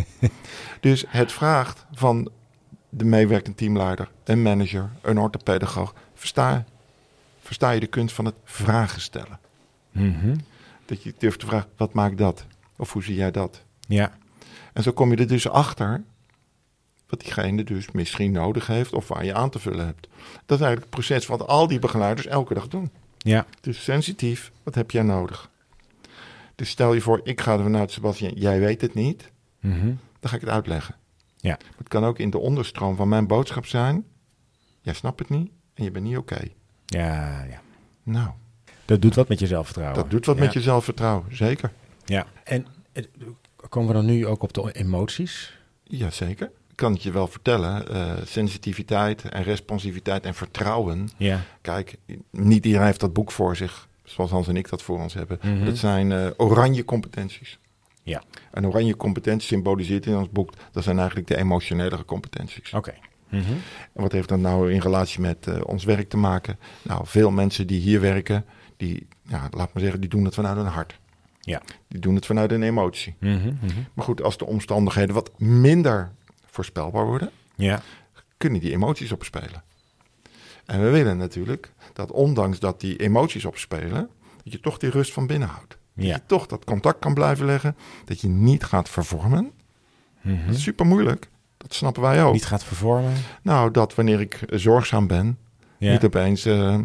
dus het vraagt van de meewerkende teamleider, een manager, een orthopedagoog. Versta, versta je de kunst van het vragen stellen? Mhm. Dat je durft te vragen, wat maakt dat? Of hoe zie jij dat? Ja. En zo kom je er dus achter wat diegene dus misschien nodig heeft of waar je aan te vullen hebt. Dat is eigenlijk het proces wat al die begeleiders elke dag doen. Ja. Dus sensitief, wat heb jij nodig? Dus stel je voor, ik ga ervan uit, Sebastian, jij weet het niet, Mhm. dan ga ik het uitleggen. Ja. Het kan ook in de onderstroom van mijn boodschap zijn, jij snapt het niet en je bent niet oké. Ja, ja. Nou, Dat doet wat met je zelfvertrouwen. dat doet wat Ja. met je zelfvertrouwen, zeker. Ja. En eh, komen we dan nu ook op de emoties? Jazeker. Kan het je wel vertellen, eh, sensitiviteit en responsiviteit en vertrouwen. Ja. Kijk, niet iedereen heeft dat boek voor zich, zoals Hans en ik dat voor ons hebben. Mhm. Dat zijn eh, oranje competenties. Ja. En oranje competenties symboliseert in ons boek, dat zijn eigenlijk de emotionele competenties. Oké. Mhm. En wat heeft dat nou in relatie met eh, ons werk te maken? Nou, veel mensen die hier werken, die, ja, laat maar zeggen, die doen het vanuit hun hart. Ja. Die doen het vanuit een emotie. Mhm. Maar goed, als de omstandigheden wat minder voorspelbaar worden, Ja. kunnen die emoties opspelen. En we willen natuurlijk dat ondanks dat die emoties opspelen, dat je toch die rust van binnen houdt. Dat je toch dat contact kan blijven leggen, dat je niet gaat vervormen. Mhm. Dat is super moeilijk, dat snappen wij ook. Niet gaat vervormen. Nou, dat wanneer ik zorgzaam ben, Ja. niet opeens eh,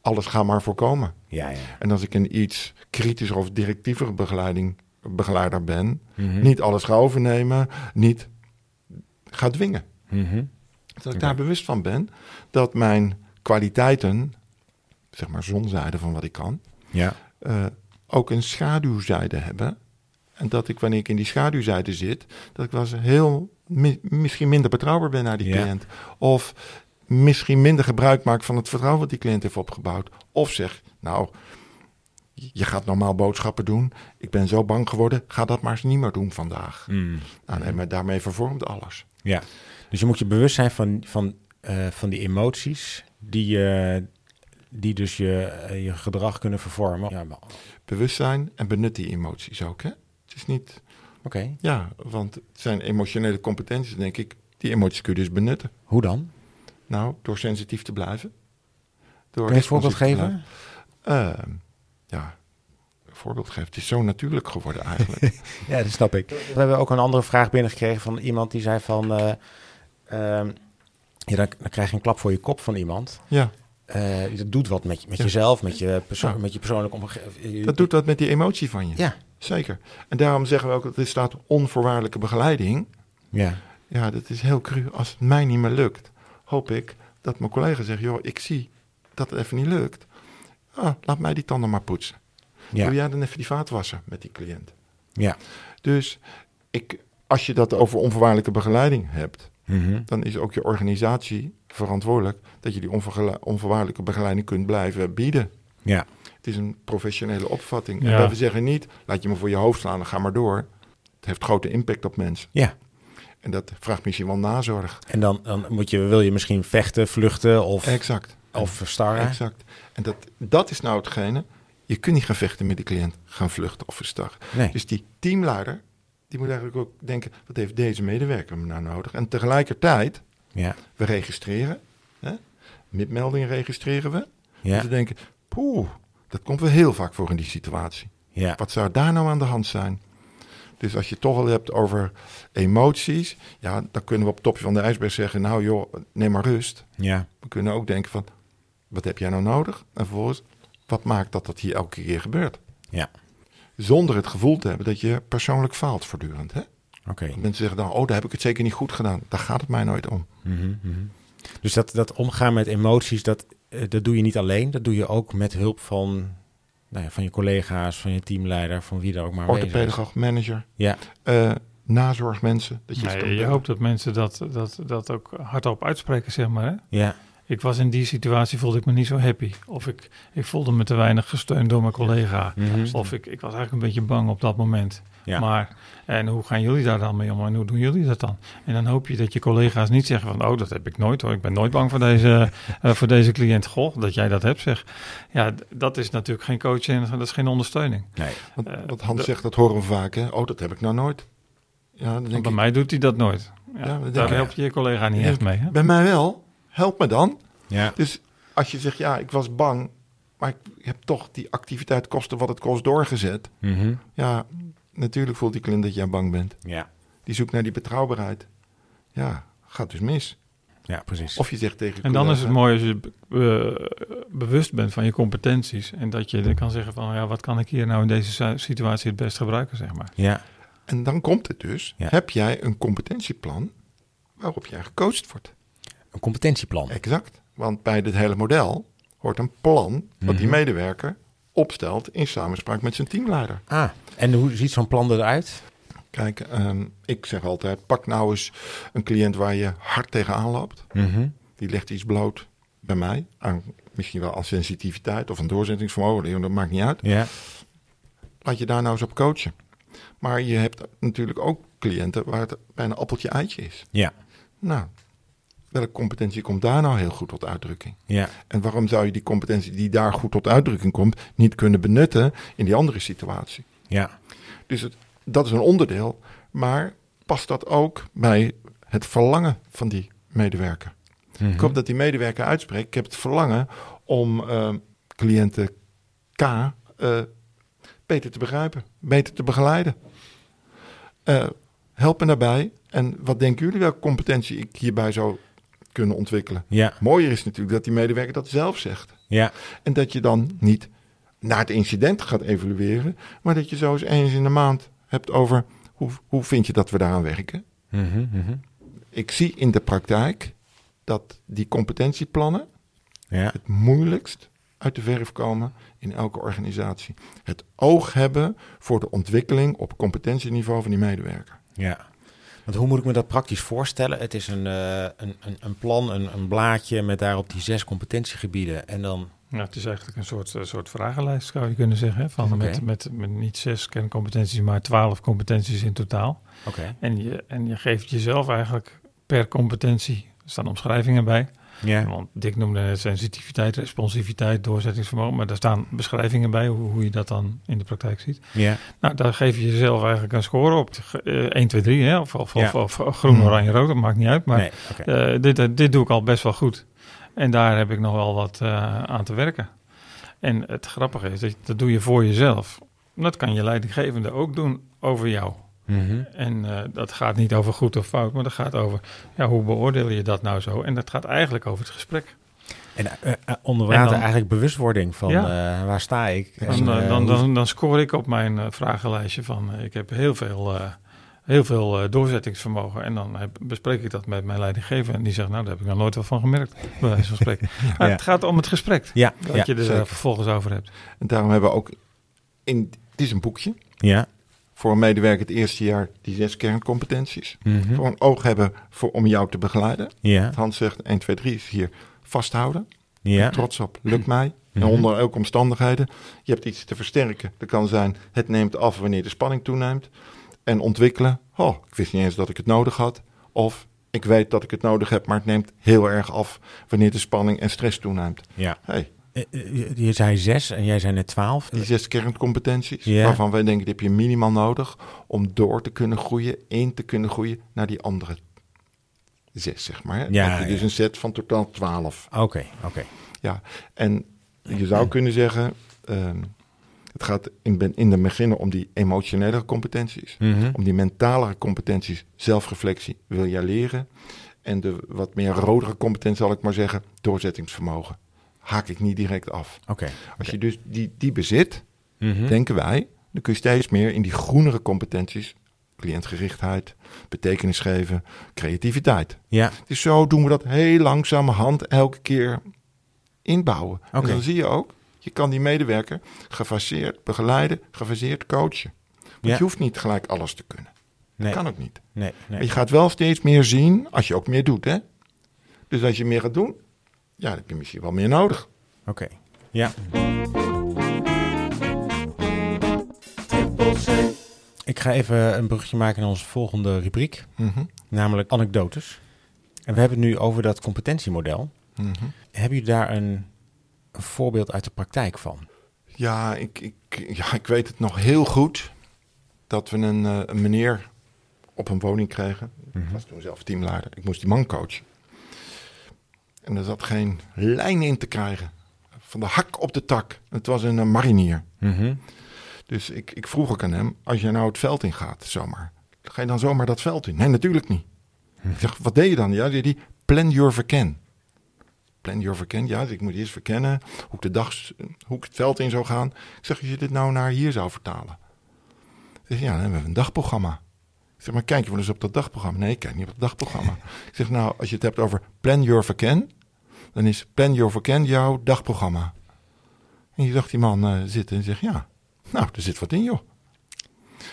alles ga maar voorkomen. Ja, ja. En als ik een iets kritischer of directievere begeleiding, begeleider ben, Mhm. niet alles ga overnemen, niet ga dwingen. Mhm. Dat ik daar bewust van ben dat mijn kwaliteiten, zeg maar zonzijde van wat ik kan, Ja. eh, ook een schaduwzijde hebben. En dat ik wanneer ik in die schaduwzijde zit, dat ik wel eens heel mi- misschien minder betrouwbaar ben naar die Ja. cliënt. Of misschien minder gebruik maak van het vertrouwen wat die cliënt heeft opgebouwd. Of zeg, nou, je gaat normaal boodschappen doen. Ik ben zo bang geworden, ga dat maar eens niet meer doen vandaag. Mm. Nou, maar daarmee vervormt alles. Ja. Dus je moet je bewust zijn van, van, eh, van die emoties die, die dus je, eh, je gedrag kunnen vervormen. Ja, maar- Bewustzijn en benut die emoties ook. Hè? Het is niet, Oké. ja, want het zijn emotionele competenties, denk ik. Die emoties kun je dus benutten. Hoe dan? Nou, door sensitief te blijven. Door Kun je een voorbeeld geven? Ja, een voorbeeld geven. Het is zo natuurlijk geworden eigenlijk. Ja, dat snap ik. We hebben ook een andere vraag binnengekregen van iemand die zei van... eh, ehm, ja, dan, dan krijg je een klap voor je kop van iemand. ja, Eh, dat doet wat met, met Ja. jezelf, met je, perso Ja. met je persoonlijke omgeving. dat doet dat met die emotie van je. Ja. Zeker. En daarom zeggen we ook dat er staat onvoorwaardelijke begeleiding. Ja. Ja, dat is heel cru. Als het mij niet meer lukt, hoop ik dat mijn collega zegt... joh, ik zie dat het even niet lukt. Ah, laat mij die tanden maar poetsen. Doe Ja. jij dan even die vaat wassen met die cliënt? Ja. Dus ik, als je dat over onvoorwaardelijke begeleiding hebt... Mhm. dan is ook je organisatie verantwoordelijk... dat je die onvoorwaardelijke begeleiding kunt blijven bieden. Ja. Het is een professionele opvatting. Ja. En we zeggen niet, laat je me voor je hoofd slaan en ga maar door. Het heeft grote impact op mensen. Ja. En dat vraagt misschien wel nazorg. En dan, dan moet je, wil je misschien vechten, vluchten of, Exact. Of verstarren. Exact. En dat, dat is nou hetgene. Je kunt niet gaan vechten met de cliënt, gaan vluchten of verstarren. Nee. Dus die teamleider, die moet eigenlijk ook denken, wat heeft deze medewerker me nou nodig? En tegelijkertijd, Ja. we registreren, hè? registreren we. Ja. En ze denken, poeh, dat komt wel heel vaak voor in die situatie. Ja. Wat zou daar nou aan de hand zijn? Dus als je het toch al hebt over emoties, ja, dan kunnen we op het topje van de ijsberg zeggen, nou joh, neem maar rust. Ja. We kunnen ook denken van, wat heb jij nou nodig? En vervolgens, wat maakt dat dat hier elke keer gebeurt? Ja. Zonder het gevoel te hebben dat je persoonlijk faalt voortdurend. Hè? Oké. Mensen zeggen dan, oh, daar heb ik het zeker niet goed gedaan. Daar gaat het mij nooit om. Mhm, mhm. Dus dat, dat omgaan met emoties, dat, eh, dat doe je niet alleen. Dat doe je ook met hulp van, nou ja, van je collega's, van je teamleider, van wie daar ook maar. Orthopedagoog, manager, Ja. eh, nazorgmensen. Dat je het Nee, je hoopt dat mensen dat, dat, dat ook hardop uitspreken, zeg maar. Hè? Ja. Ik was in die situatie, voelde ik me niet zo happy. Of ik, ik voelde me te weinig gesteund door mijn collega. Mhm. Of ik, ik was eigenlijk een beetje bang op dat moment. Ja. Maar, en hoe gaan jullie daar dan mee om? En hoe doen jullie dat dan? En dan hoop je dat je collega's niet zeggen van... oh, dat heb ik nooit hoor. Ik ben nooit bang voor deze, eh, voor deze cliënt. Goh, dat jij dat hebt zeg. Ja, dat is natuurlijk geen coaching en dat is geen ondersteuning. Nee. Want, want Hans de- zegt, dat horen we vaak. Hè? Oh, dat heb ik nou nooit. Ja, dan denk bij ik, mij doet hij dat nooit. Ja, Ja, dat denk daar ik. help je je collega niet echt mee. Hè? bij mij wel. Help me dan. Ja. Dus als je zegt, ja, ik was bang, maar ik heb toch die activiteit kosten wat het kost doorgezet. Mhm. Ja, natuurlijk voelt die cliënt dat jij bang bent. Ja. Die zoekt naar die betrouwbaarheid. Ja, gaat dus mis. Ja, precies. Of je zegt tegen En dan is het mooi als je be- eh, bewust bent van je competenties. En dat je dan kan zeggen van, ja, wat kan ik hier nou in deze situatie het best gebruiken, zeg maar. Ja. En dan komt het dus. Ja. Heb jij een competentieplan waarop jij gecoacht wordt? Een competentieplan. Exact. Want bij dit hele model hoort een plan wat die Mhm. medewerker opstelt in samenspraak met zijn teamleider. Ah, en hoe ziet zo'n plan eruit? Kijk, ehm, ik zeg altijd, pak nou eens een cliënt waar je hard tegenaan loopt. Mhm. Die legt iets bloot bij mij, aan, misschien wel aan sensitiviteit of een doorzettingsvermogen, dat maakt niet uit. Ja. Laat je daar nou eens op coachen. Maar je hebt natuurlijk ook cliënten waar het bijna appeltje-eitje is. Ja. Nou, welke competentie komt daar nou heel goed tot uitdrukking? Ja. En waarom zou je die competentie die daar goed tot uitdrukking komt, niet kunnen benutten in die andere situatie? Ja. Dus het, dat is een onderdeel, maar past dat ook bij het verlangen van die medewerker? Mhm. Ik hoop dat die medewerker uitspreekt. Ik heb het verlangen om eh, cliënten K eh, beter te begrijpen, beter te begeleiden. Eh, help me daarbij. En wat denken jullie welke competentie ik hierbij zou kunnen ontwikkelen? Ja. Mooier is natuurlijk dat die medewerker dat zelf zegt. Ja. En dat je dan niet naar het incident gaat evalueren, maar dat je zo eens eens in de maand hebt over hoe, hoe vind je dat we daaraan werken. Mhm. Mhm. Ik zie in de praktijk dat die competentieplannen Ja. het moeilijkst uit de verf komen in elke organisatie. Het oog hebben voor de ontwikkeling op competentieniveau van die medewerker. Ja. Want hoe moet ik me dat praktisch voorstellen? Het is een, eh, een, een, een plan, een, een blaadje met daarop die zes competentiegebieden. En dan. Ja, het is eigenlijk een soort, eh, soort vragenlijst, zou je kunnen zeggen. hè, Van met, met, met niet zes kerncompetenties, maar twaalf competenties in totaal. Oké. En je, en je geeft jezelf eigenlijk per competentie, er staan omschrijvingen bij, Ja. Want Dick noemde sensitiviteit, responsiviteit, doorzettingsvermogen. Maar daar staan beschrijvingen bij hoe, hoe je dat dan in de praktijk ziet. Ja. Nou, daar geef je jezelf eigenlijk een score op. Eh 1, 2, 3, hè? Of, of, Ja. of, of groen, Hmm. oranje, rood, dat maakt niet uit. Maar nee, eh, dit, eh, dit doe ik al best wel goed. En daar heb ik nog wel wat eh, aan te werken. En het grappige is, dat, dat doe je voor jezelf. Dat kan je leidinggevende ook doen over jou. Mhm. En eh, dat gaat niet over goed of fout, maar dat gaat over ja, hoe beoordeel je dat nou zo? En dat gaat eigenlijk over het gesprek. En eh, eh, onder water dan- eigenlijk bewustwording van Ja. eh, waar sta ik? Dan, En, dan, dan, dan scoor ik op mijn eh, vragenlijstje van ik heb heel veel, eh, heel veel eh, doorzettingsvermogen. En dan heb- bespreek ik dat met mijn leidinggever. En die zegt, nou, daar heb ik nog nooit wat van gemerkt. Bij wijze van spreken. Maar Ja. Het gaat om het gesprek. ja, Dat ja, je er zeker. vervolgens over hebt. En daarom hebben we ook in. Het is een boekje ja. Voor een medewerker het eerste jaar die zes kerncompetenties. Mhm. Voor een oog hebben voor, om jou te begeleiden. Ja, Hans zegt 1, 2, 3 is hier vasthouden. ja. Trots op, lukt mij. Mhm. En onder elke omstandigheden. Je hebt iets te versterken. Dat kan zijn, het neemt af wanneer de spanning toeneemt. En ontwikkelen. Oh, ik wist niet eens dat ik het nodig had. Of ik weet dat ik het nodig heb, maar het neemt heel erg af wanneer de spanning en stress toeneemt. ja. Hey, je- je zei zes en jij zei net twaalf. die zes kerncompetenties, waarvan wij denken, die heb je minimaal nodig om door te kunnen groeien, in te kunnen groeien naar die andere zes, zeg maar. hè. Ja, dus een set van totaal twaalf. Oké, oké. Ja, en je zou kunnen zeggen, ehm, het gaat in, in de beginnen om die emotionele competenties. Mhm. Om die mentale competenties, zelfreflectie, wil jij leren. En de wat meer rodere competentie, zal ik maar zeggen, doorzettingsvermogen. Haak ik niet direct af. Oké. Als je dus die, die bezit, Mhm. denken wij, dan kun je steeds meer in die groenere competenties, cliëntgerichtheid, betekenis geven, creativiteit. Ja, Dus zo doen we dat heel langzamerhand elke keer inbouwen. En dan zie je ook, je kan die medewerker gefaseerd begeleiden, gefaseerd coachen. Want Ja. je hoeft niet gelijk alles te kunnen. nee, Dat kan ook niet. nee, Maar nee. je gaat wel steeds meer zien als je ook meer doet. Hè? Dus als je meer gaat doen, ja, dan heb je misschien wel meer nodig. Oké. Ja. Ik ga even een brugje maken naar onze volgende rubriek, Mhm, namelijk anekdotes. En we hebben het nu over dat competentiemodel. mhm. Hebben jullie daar een, een voorbeeld uit de praktijk van? Ja, ik, ik, ja, ik weet het nog heel goed dat we een, eh, een meneer op een woning kregen. Ik was toen zelf teamleider. Ik moest die man coachen. En er zat geen lijn in te krijgen. Van de hak op de tak. Het was een eh, marinier. Mhm. Dus ik, ik vroeg ook aan hem, als je nou het veld in gaat, zomaar. Ga je dan zomaar dat veld in? Nee, natuurlijk niet. Ik zeg, wat deed je dan? Ja, zei die plan your verken. Plan your verken, ja, dus ik moet eerst verkennen hoe ik, de dag, hoe ik het veld in zou gaan. Ik zeg, als je dit nou naar hier zou vertalen. Ik zeg, ja, dan hebben we een dagprogramma. Ik zeg, maar kijk je wel eens op dat dagprogramma? Nee, ik kijk niet op het dagprogramma. ik zeg, nou, als je het hebt over plan your verken, dan is plan your verken jouw dagprogramma. En je zag die man eh, zitten en zegt, ja, nou, er zit wat in, joh.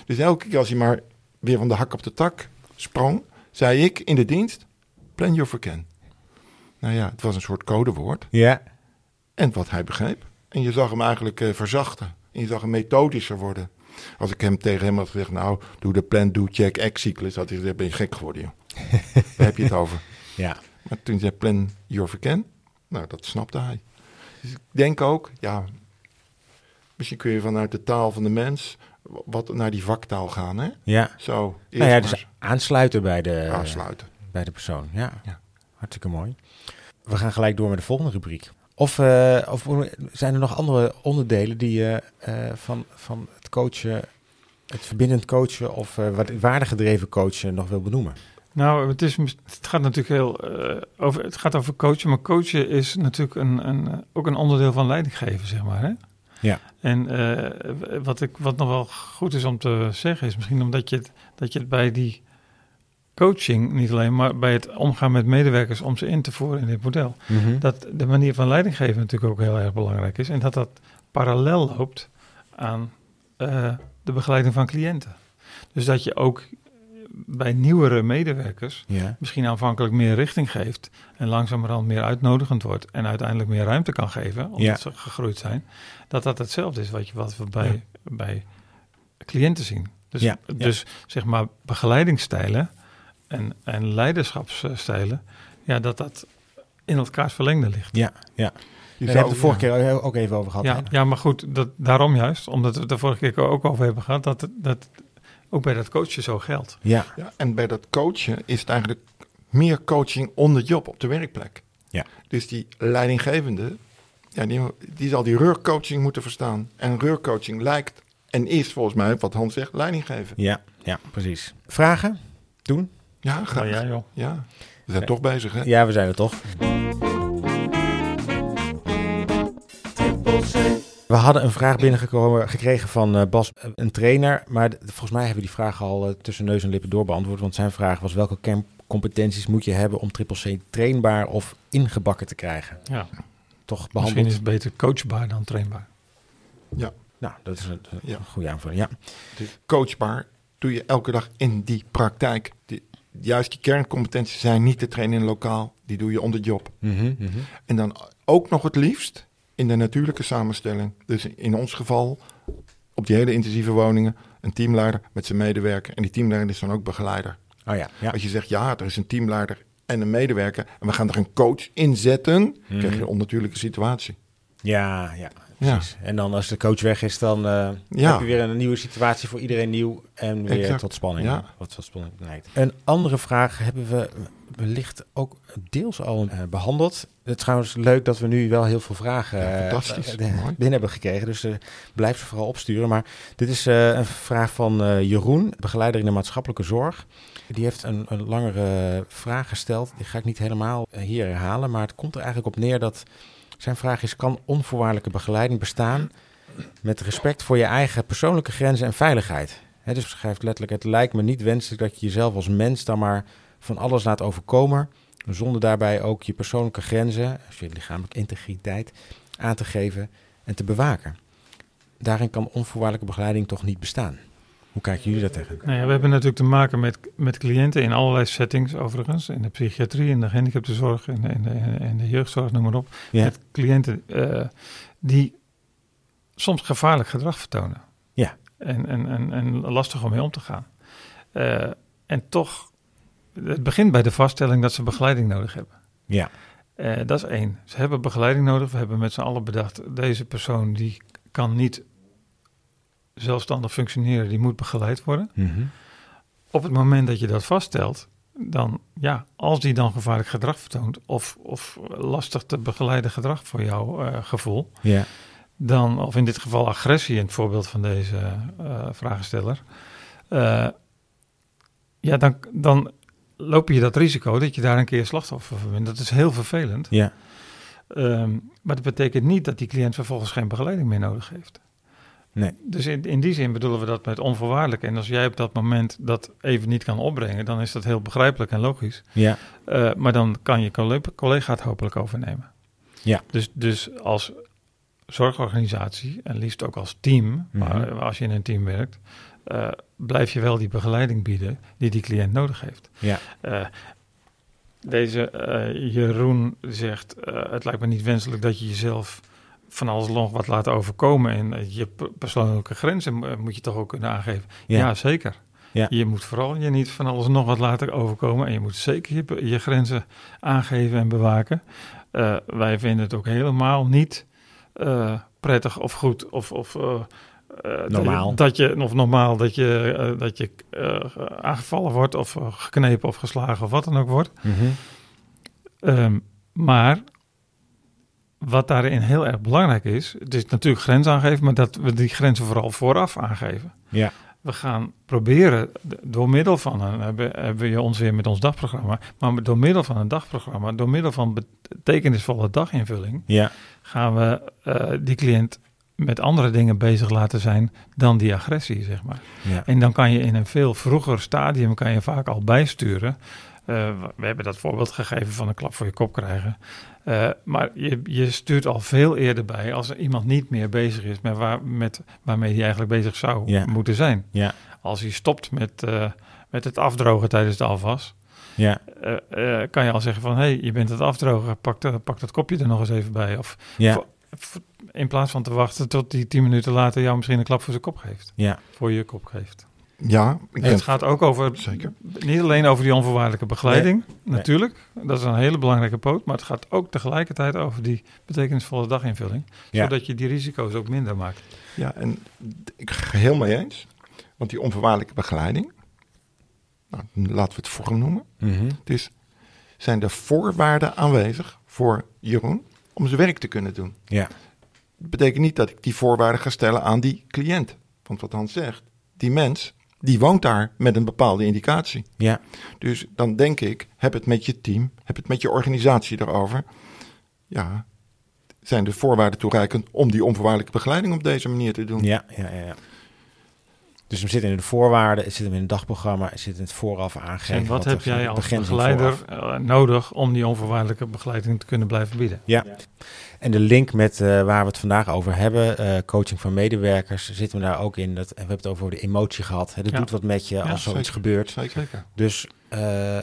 Dus elke keer als hij maar weer van de hak op de tak sprong, zei ik in de dienst, plan your verken. Nou ja, het was een soort codewoord. Ja. En wat hij begreep. En je zag hem eigenlijk eh, verzachten. En je zag hem methodischer worden. Als ik hem tegen hem had gezegd, nou, doe de plan, do, check, act cyclus, had hij gezegd, ben je gek geworden, joh. Waar heb je het over? Ja. Maar toen zei plan your verken, nou, dat snapte hij. Dus ik denk ook, ja, misschien kun je vanuit de taal van de mens wat naar die vaktaal gaan, hè? Ja. Zo, eerst Nou ja, maar dus aansluiten bij de, aansluiten. bij de persoon. Ja. Ja. Hartstikke mooi. We gaan gelijk door met de volgende rubriek. Of, eh, of zijn er nog andere onderdelen die je eh, van, van het coachen, het verbindend coachen of eh, wat waardegedreven coachen nog wil benoemen? Nou, het, is, het gaat natuurlijk heel eh, over, het gaat over coachen, maar coachen is natuurlijk een, een, eh, ook een onderdeel van leidinggeven, zeg maar. Hè? Ja. En eh, wat, ik, wat nog wel goed is om te zeggen, is misschien omdat je het, dat je het bij die coaching, niet alleen, maar bij het omgaan met medewerkers om ze in te voeren in dit model, dat de manier van leidinggeven natuurlijk ook heel erg belangrijk is. En dat dat parallel loopt aan de begeleiding van cliënten. Dus dat je ook bij nieuwere medewerkers Ja. misschien aanvankelijk meer richting geeft en langzamerhand meer uitnodigend wordt en uiteindelijk meer ruimte kan geven, omdat Ja. ze gegroeid zijn, dat dat hetzelfde is wat, je, wat we bij, bij cliënten zien. Dus, Ja, ja. dus zeg maar begeleidingsstijlen en, en leiderschapsstijlen, ja, dat dat in elkaars verlengde ligt. Ja, ja. Je We zou- hebben het de vorige keer ook even over gehad. Ja, hè? ja, maar goed, dat, daarom juist, omdat we het de vorige keer ook over hebben gehad, dat, het- dat ook bij dat coachen zo geldt. Ja, Ja, en bij dat coachen is het eigenlijk meer coaching on the job op de werkplek. Ja. Dus die leidinggevende, ja, die, die zal die rugcoaching moeten verstaan. En rugcoaching lijkt en is volgens mij, wat Hans zegt, leiding geven. ja, ja, precies. Vragen? Doen? Ja, graag. Nou ja, joh. Ja, we zijn toch bezig, hè? Ja, we zijn er toch. We hadden een vraag binnengekomen gekregen van eh, Bas, eh, een trainer. Maar volgens mij hebben we die vraag al eh, tussen neus en lippen doorbeantwoord. Want zijn vraag was welke kerncompetenties moet je hebben om triple C trainbaar of ingebakken te krijgen? Ja. Toch Misschien behandeld? is het beter coachbaar dan trainbaar. Nou, dat is een, een Ja. goede aanvulling. Ja. Dus coachbaar doe je elke dag in die praktijk. Die, juist die kerncompetenties zijn niet te trainen in lokaal. Die doe je on the job. Mhm, mhm. En dan ook nog het liefst in de natuurlijke samenstelling. Dus in ons geval op die hele intensieve woningen een teamleider met zijn medewerker. En die teamleider is dan ook begeleider. Oh ja, ja. Als je zegt ja, er is een teamleider en een medewerker en we gaan er een coach in zetten, krijg je een onnatuurlijke situatie. Ja, Ja. Precies. En dan als de coach weg is, dan eh, heb je weer een nieuwe situatie voor iedereen nieuw en weer Exact. tot spanning. Ja. Wat tot spanning leidt. Een andere vraag hebben we wellicht ook deels al eh, behandeld. Het is trouwens leuk dat we nu wel heel veel vragen Ja, fantastisch. Mooi. binnen hebben gekregen. Dus blijf ze vooral opsturen. Maar dit is een vraag van Jeroen, begeleider in de maatschappelijke zorg. Die heeft een, een langere vraag gesteld. Die ga ik niet helemaal hier herhalen. Maar het komt er eigenlijk op neer dat zijn vraag is: kan onvoorwaardelijke begeleiding bestaan met respect voor je eigen persoonlijke grenzen en veiligheid? Dus schrijft letterlijk: Het lijkt me niet wenselijk dat je jezelf als mens dan maar van alles laat overkomen, zonder daarbij ook je persoonlijke grenzen, als je lichamelijke integriteit, aan te geven en te bewaken. Daarin kan onvoorwaardelijke begeleiding toch niet bestaan. Hoe kijken jullie daar tegen? Nou ja, we hebben natuurlijk te maken met, met cliënten in allerlei settings overigens. In de psychiatrie, in de gehandicaptenzorg, in de, in de, in de jeugdzorg, noem maar op. Ja. Met cliënten eh, die soms gevaarlijk gedrag vertonen. Ja. En, en, en, en lastig om mee om te gaan. Eh, en toch, het begint bij de vaststelling dat ze begeleiding nodig hebben. Ja, Eh, dat is één. Ze hebben begeleiding nodig. We hebben met z'n allen bedacht, deze persoon die kan niet zelfstandig functioneren, die moet begeleid worden. Mhm. Op het moment dat je dat vaststelt, dan ja, als die dan gevaarlijk gedrag vertoont of, of lastig te begeleiden gedrag voor jouw eh, gevoel, dan, of in dit geval agressie in het voorbeeld van deze eh vragensteller, eh, ja, dan, dan loop je dat risico dat je daar een keer slachtoffer van bent. Dat is heel vervelend. ja, Ehm, maar dat betekent niet dat die cliënt vervolgens geen begeleiding meer nodig heeft. Nee. Dus in, in die zin bedoelen we dat met onvoorwaardelijk. En als jij op dat moment dat even niet kan opbrengen, dan is dat heel begrijpelijk en logisch. ja, Eh, maar dan kan je colle- collega het hopelijk overnemen. Ja. Dus, dus als zorgorganisatie en liefst ook als team, Mhm. maar als je in een team werkt, eh, blijf je wel die begeleiding bieden die die cliënt nodig heeft. ja, Eh, deze Jeroen zegt: Het lijkt me niet wenselijk dat je jezelf van alles nog wat laat overkomen. En eh, je persoonlijke grenzen eh, moet je toch ook kunnen aangeven. Ja. Ja, zeker. Ja. Je moet vooral je niet van alles nog wat laten overkomen. En je moet zeker je, je grenzen aangeven en bewaken. Eh, wij vinden het ook helemaal niet prettig of goed of. of Normaal. Dat je, of normaal dat je, dat je aangevallen wordt of geknepen of geslagen of wat dan ook wordt. Mhm. Ehm, maar wat daarin heel erg belangrijk is, het is natuurlijk grens aangeven, maar dat we die grenzen vooral vooraf aangeven. ja, We gaan proberen door middel van een, hebben, hebben we ons weer met ons dagprogramma, maar door middel van een dagprogramma, door middel van betekenisvolle daginvulling, ja, gaan we eh, die cliënt met andere dingen bezig laten zijn dan die agressie, zeg maar. ja. En dan kan je in een veel vroeger stadium kan je vaak al bijsturen. Eh, we hebben dat voorbeeld gegeven van een klap voor je kop krijgen. Eh, maar je, je stuurt al veel eerder bij als er iemand niet meer bezig is met, waar, met waarmee hij eigenlijk bezig zou Ja. moeten zijn. Ja. Als hij stopt met, eh, met het afdrogen tijdens de afwas, ja, kan je al zeggen van hé, hey, je bent het afdrogen, pak, de- pak dat kopje er nog eens even bij. Of ja, in plaats van te wachten tot die tien minuten later jou misschien een klap voor zijn kop geeft. ja. Voor je kop geeft. Ja, ik het gaat ook over, Zeker. niet alleen over die onvoorwaardelijke begeleiding, natuurlijk. Dat is een hele belangrijke poot. Maar het gaat ook tegelijkertijd over die betekenisvolle daginvulling. Ja. Zodat je die risico's ook minder maakt. Ja, en ik ga heel mee eens. Want die onvoorwaardelijke begeleiding, nou, laten we het vorm noemen. Dus zijn er voorwaarden aanwezig voor Jeroen om zijn werk te kunnen doen? Ja. Dat betekent niet dat ik die voorwaarden ga stellen aan die cliënt. Want wat Hans zegt, die mens, die woont daar met een bepaalde indicatie. Ja. Dus dan denk ik, heb het met je team, heb het met je organisatie erover. Ja, zijn de voorwaarden toereikend om die onvoorwaardelijke begeleiding op deze manier te doen? Ja, ja, ja. ja. Dus we zitten in de voorwaarden, het zit hem in het dagprogramma, het zit in het vooraf aangeven. En wat de heb jij als begeleider vooraf. eh, nodig om die onvoorwaardelijke begeleiding te kunnen blijven bieden? Ja. En de link met eh, waar we het vandaag over hebben, eh, coaching van medewerkers, zitten we daar ook in. Dat, we hebben het over de emotie gehad. Hè. Dat Ja. doet wat met je als zoiets zeker. gebeurt. Zeker. Dus eh,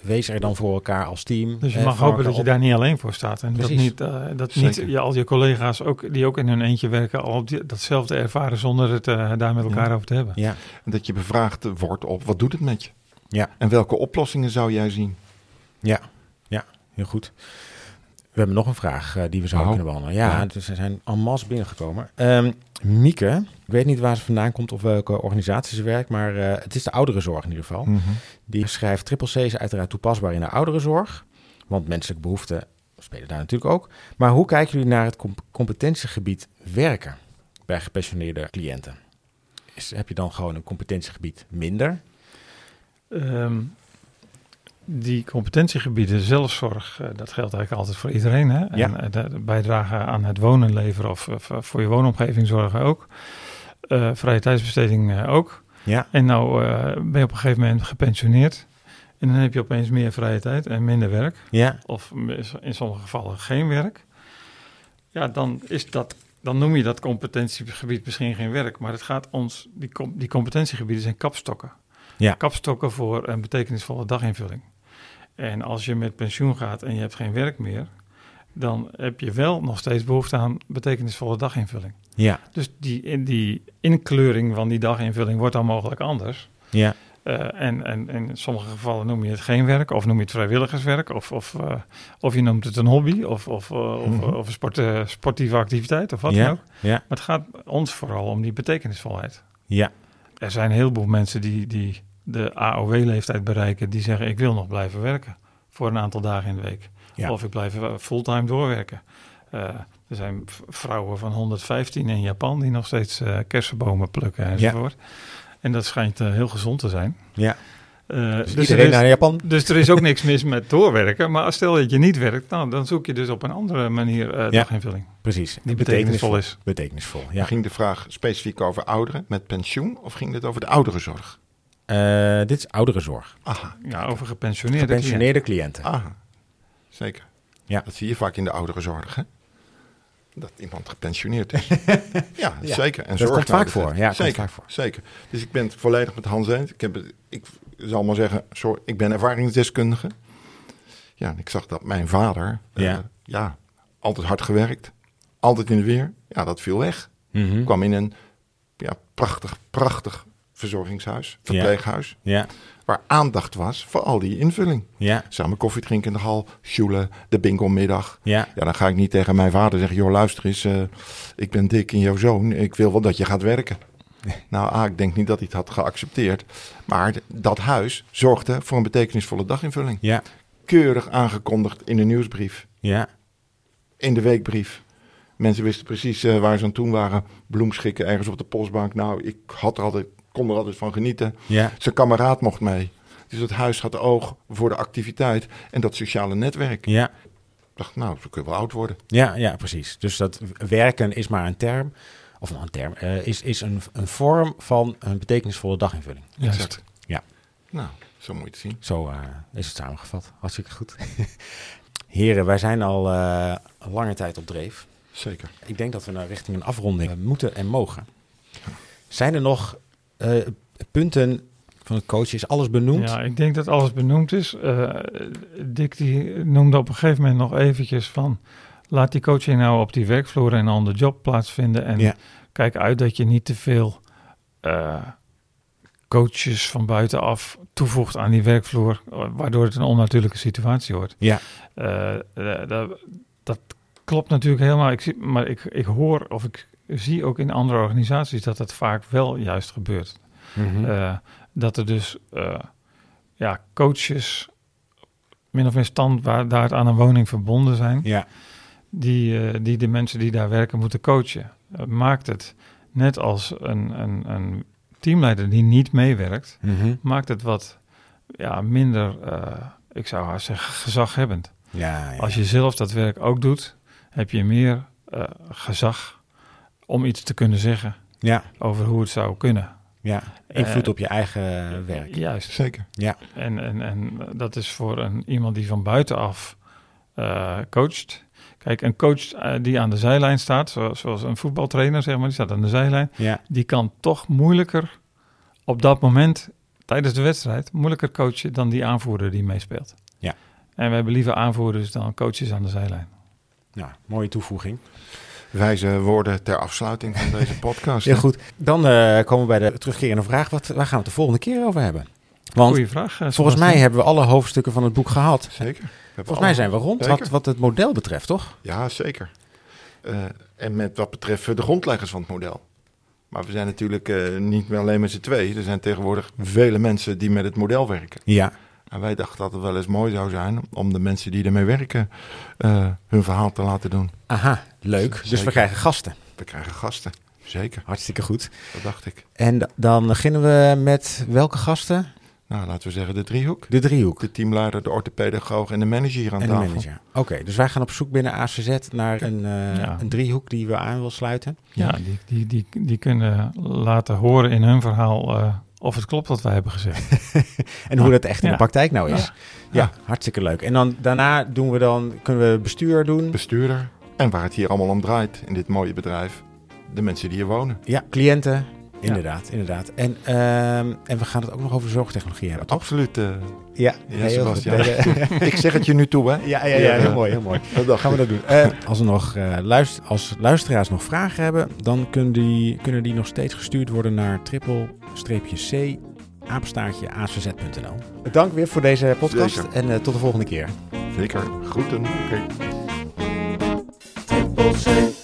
wees er dan voor elkaar als team. Dus je mag hopen dat je op. daar niet alleen voor staat. En dat niet, eh, dat niet je, al je collega's ook, die ook in hun eentje werken, al die- datzelfde ervaren zonder het eh, daar met elkaar Ja. over te hebben. Ja, En dat je bevraagd wordt op wat doet het met je? Ja. En welke oplossingen zou jij zien? ja, ja, heel goed. We hebben nog een vraag eh, die we zouden Oh. kunnen behandelen. Ja, Ja. dus er zijn en masse binnengekomen. Ehm, Mieke, ik weet niet waar ze vandaan komt of welke organisatie ze werkt, maar eh, het is de ouderenzorg in ieder geval. Die schrijft triple C is uiteraard toepasbaar in de ouderenzorg. Want menselijke behoeften spelen daar natuurlijk ook. Maar hoe kijken jullie naar het comp- competentiegebied werken bij gepensioneerde cliënten? Is, heb je dan gewoon een competentiegebied minder? Ehm, die competentiegebieden, zelfzorg, eh, dat geldt eigenlijk altijd voor iedereen. Hè? Ja. En eh, de, de bijdrage aan het wonen leveren of, of, eh, voor je woonomgeving zorgen ook. Vrije tijdsbesteding ook. Ja, En nou ben je op een gegeven moment gepensioneerd. En dan heb je opeens meer vrije tijd en minder werk. ja, Of in sommige gevallen geen werk. Ja, dan, is dat, dan noem je dat competentiegebied misschien geen werk. Maar het gaat ons, die, com- die competentiegebieden zijn kapstokken. Ja. Kapstokken voor een betekenisvolle daginvulling. En als je met pensioen gaat en je hebt geen werk meer, dan heb je wel nog steeds behoefte aan betekenisvolle daginvulling. ja, Dus die, die inkleuring van die daginvulling wordt dan mogelijk anders. ja, Eh, en, en, en in sommige gevallen noem je het geen werk, of noem je het vrijwilligerswerk, of, of, eh, of je noemt het een hobby, of, of, eh, of, Mhm. of een sport, sportieve activiteit, of wat ja, dan ook. ja, Maar het gaat ons vooral om die betekenisvolheid. ja, Er zijn een heleboel mensen die, die de AOW-leeftijd bereiken, die zeggen ik wil nog blijven werken voor een aantal dagen in de week. Ja. Of ik blijf fulltime doorwerken. Eh, er zijn vrouwen van 115 in Japan die nog steeds eh, kersenbomen plukken enzovoort. En dat schijnt eh, heel gezond te zijn. ja. Eh, Dus, dus, er iedereen is, naar Japan? dus er is ook niks mis met doorwerken. Maar stel dat je niet werkt, nou, dan zoek je dus op een andere manier eh, daginvulling. Precies. Die betekenisvol is. Betekenisvol, ja. Ging de vraag specifiek over ouderen met pensioen of ging het over de ouderenzorg? Eh, dit is ouderenzorg. Aha, Ja, over gepensioneerde cliënten. Gepensioneerde cliënten. aha. Zeker. Ja. Dat zie je vaak in de ouderenzorg, hè? Dat iemand gepensioneerd is. ja, Ja, zeker. En dat zorg komt vaak voor. Ja, komt zeker, vaak voor. zeker. Dus ik ben het volledig met Hans eens. Ik, heb, het- ik zal maar zeggen, sorry, ik ben ervaringsdeskundige. Ja, en ik zag dat mijn vader, eh, Ja. ja, altijd hard gewerkt. Altijd in de weer. Ja, dat viel weg. Mhm. kwam in een ja, prachtig, prachtig verzorgingshuis, verpleeghuis. Ja, Waar aandacht was voor al die invulling. ja, Samen koffie drinken in de hal, sjoelen, de bingo-middag. ja, Ja, dan ga ik niet tegen mijn vader zeggen: joh, luister eens, eh, ik ben dik in jouw zoon. Ik wil wel dat je gaat werken. Nou, A, ik denk niet dat hij het had geaccepteerd. Maar dat huis zorgde voor een betekenisvolle daginvulling. ja, Keurig aangekondigd in de nieuwsbrief, ja, in de weekbrief. Mensen wisten precies eh, waar ze aan toe waren. Bloemschikken ergens op de postbank. Nou, ik had er altijd, kon er altijd van genieten. ja, Zijn kameraad mocht mee. Dus het huis had oog voor de activiteit en dat sociale netwerk. Ik ja, dacht, nou, zo kun je wel oud worden. ja, ja, precies. Dus dat werken is maar een term, of nou, een term, eh, is, is een, een vorm van een betekenisvolle daginvulling. Juist. Exact. Ja. Nou, zo moet je het zien. Zo eh, is het samengevat. Hartstikke goed. Heren, wij zijn al een lange tijd op dreef. Zeker. Ik denk dat we naar richting een afronding moeten en mogen. Zijn er nog eh, punten van het coach? Is alles benoemd? Ja, ik denk dat alles benoemd is. Dick die noemde op een gegeven moment nog eventjes van... laat die coaching nou op die werkvloer en on the job plaatsvinden. En Ja. kijk uit dat je niet te veel eh, coaches van buitenaf toevoegt aan die werkvloer, waardoor het een onnatuurlijke situatie wordt. Ja. Dat, dat klopt natuurlijk helemaal. Ik zie, maar ik, ik hoor of ik zie ook in andere organisaties dat het vaak wel juist gebeurt. Mhm. Eh, dat er dus eh, ja, coaches min of meer standaard aan een woning verbonden zijn, ja. die, eh, die de mensen die daar werken moeten coachen. Dat maakt het net als een, een, een teamleider die niet meewerkt, Mhm. maakt het wat ja, minder, ik zou haast zeggen, gezaghebbend. ja, ja. Als je zelf dat werk ook doet, heb je meer gezag om iets te kunnen zeggen ja, over hoe het zou kunnen. ja. Invloed Eh, op je eigen werk. Juist. Zeker. En, en, en dat is voor een, iemand die van buitenaf eh, coacht. Kijk, een coach eh, die aan de zijlijn staat, zoals, zoals een voetbaltrainer, zeg maar, die staat aan de zijlijn, Ja, die kan toch moeilijker op dat moment tijdens de wedstrijd moeilijker coachen dan die aanvoerder die meespeelt. Ja. En we hebben liever aanvoerders dan coaches aan de zijlijn. nou, mooie toevoeging. Wijze woorden ter afsluiting van deze podcast. Heel hè? goed. Dan eh, komen we bij de terugkerende vraag. Wat, waar gaan we het de volgende keer over hebben? Want Goeie vraag. eh, volgens mij hebben we alle hoofdstukken van het boek gehad. Zeker. Volgens mij zijn we rond wat, wat het model betreft, toch? Ja, zeker. Eh, en met wat betreft de grondleggers van het model. Maar we zijn natuurlijk eh, niet meer alleen met z'n twee. Er zijn tegenwoordig vele mensen die met het model werken. Ja. En wij dachten dat het wel eens mooi zou zijn om de mensen die ermee werken eh, hun verhaal te laten doen. Aha, leuk. Dus we krijgen gasten. We krijgen gasten. Zeker, Hartstikke goed. dat dacht ik. En dan beginnen we met welke gasten? Nou, laten we zeggen de driehoek. De driehoek. De teamleider, de orthopedagoog en de manager hier aan En de tafel. manager. Oké, dus wij gaan op zoek binnen ACZ naar een, eh, Ja. een driehoek die we aan wil sluiten. Ja, die, die, die, die kunnen laten horen in hun verhaal eh, of het klopt wat wij hebben gezegd. En hoe dat echt in Ja. de praktijk nou is. Ja. Ja. hartstikke leuk. En dan daarna doen we dan, kunnen we bestuur doen. Bestuurder. En waar het hier allemaal om draait in dit mooie bedrijf. De mensen die hier wonen. Ja, cliënten. Inderdaad, inderdaad. En, ehm, en we gaan het ook nog over zorgtechnologie hebben, toch? Absoluut. eh, Ja, Ja. Sebastian. Ik zeg het je nu toe, hè? Ja, ja, ja, heel mooi, heel mooi. Dat Gaan we dat doen. Eh, als, er nog, eh, luister, als luisteraars nog vragen hebben, dan kunnen die, kunnen die nog steeds gestuurd worden naar triple-c apenstaartje acz.nl. Dank weer voor deze podcast Zeker. en eh, tot de volgende keer. Zeker. Groeten. Oké. Triple C.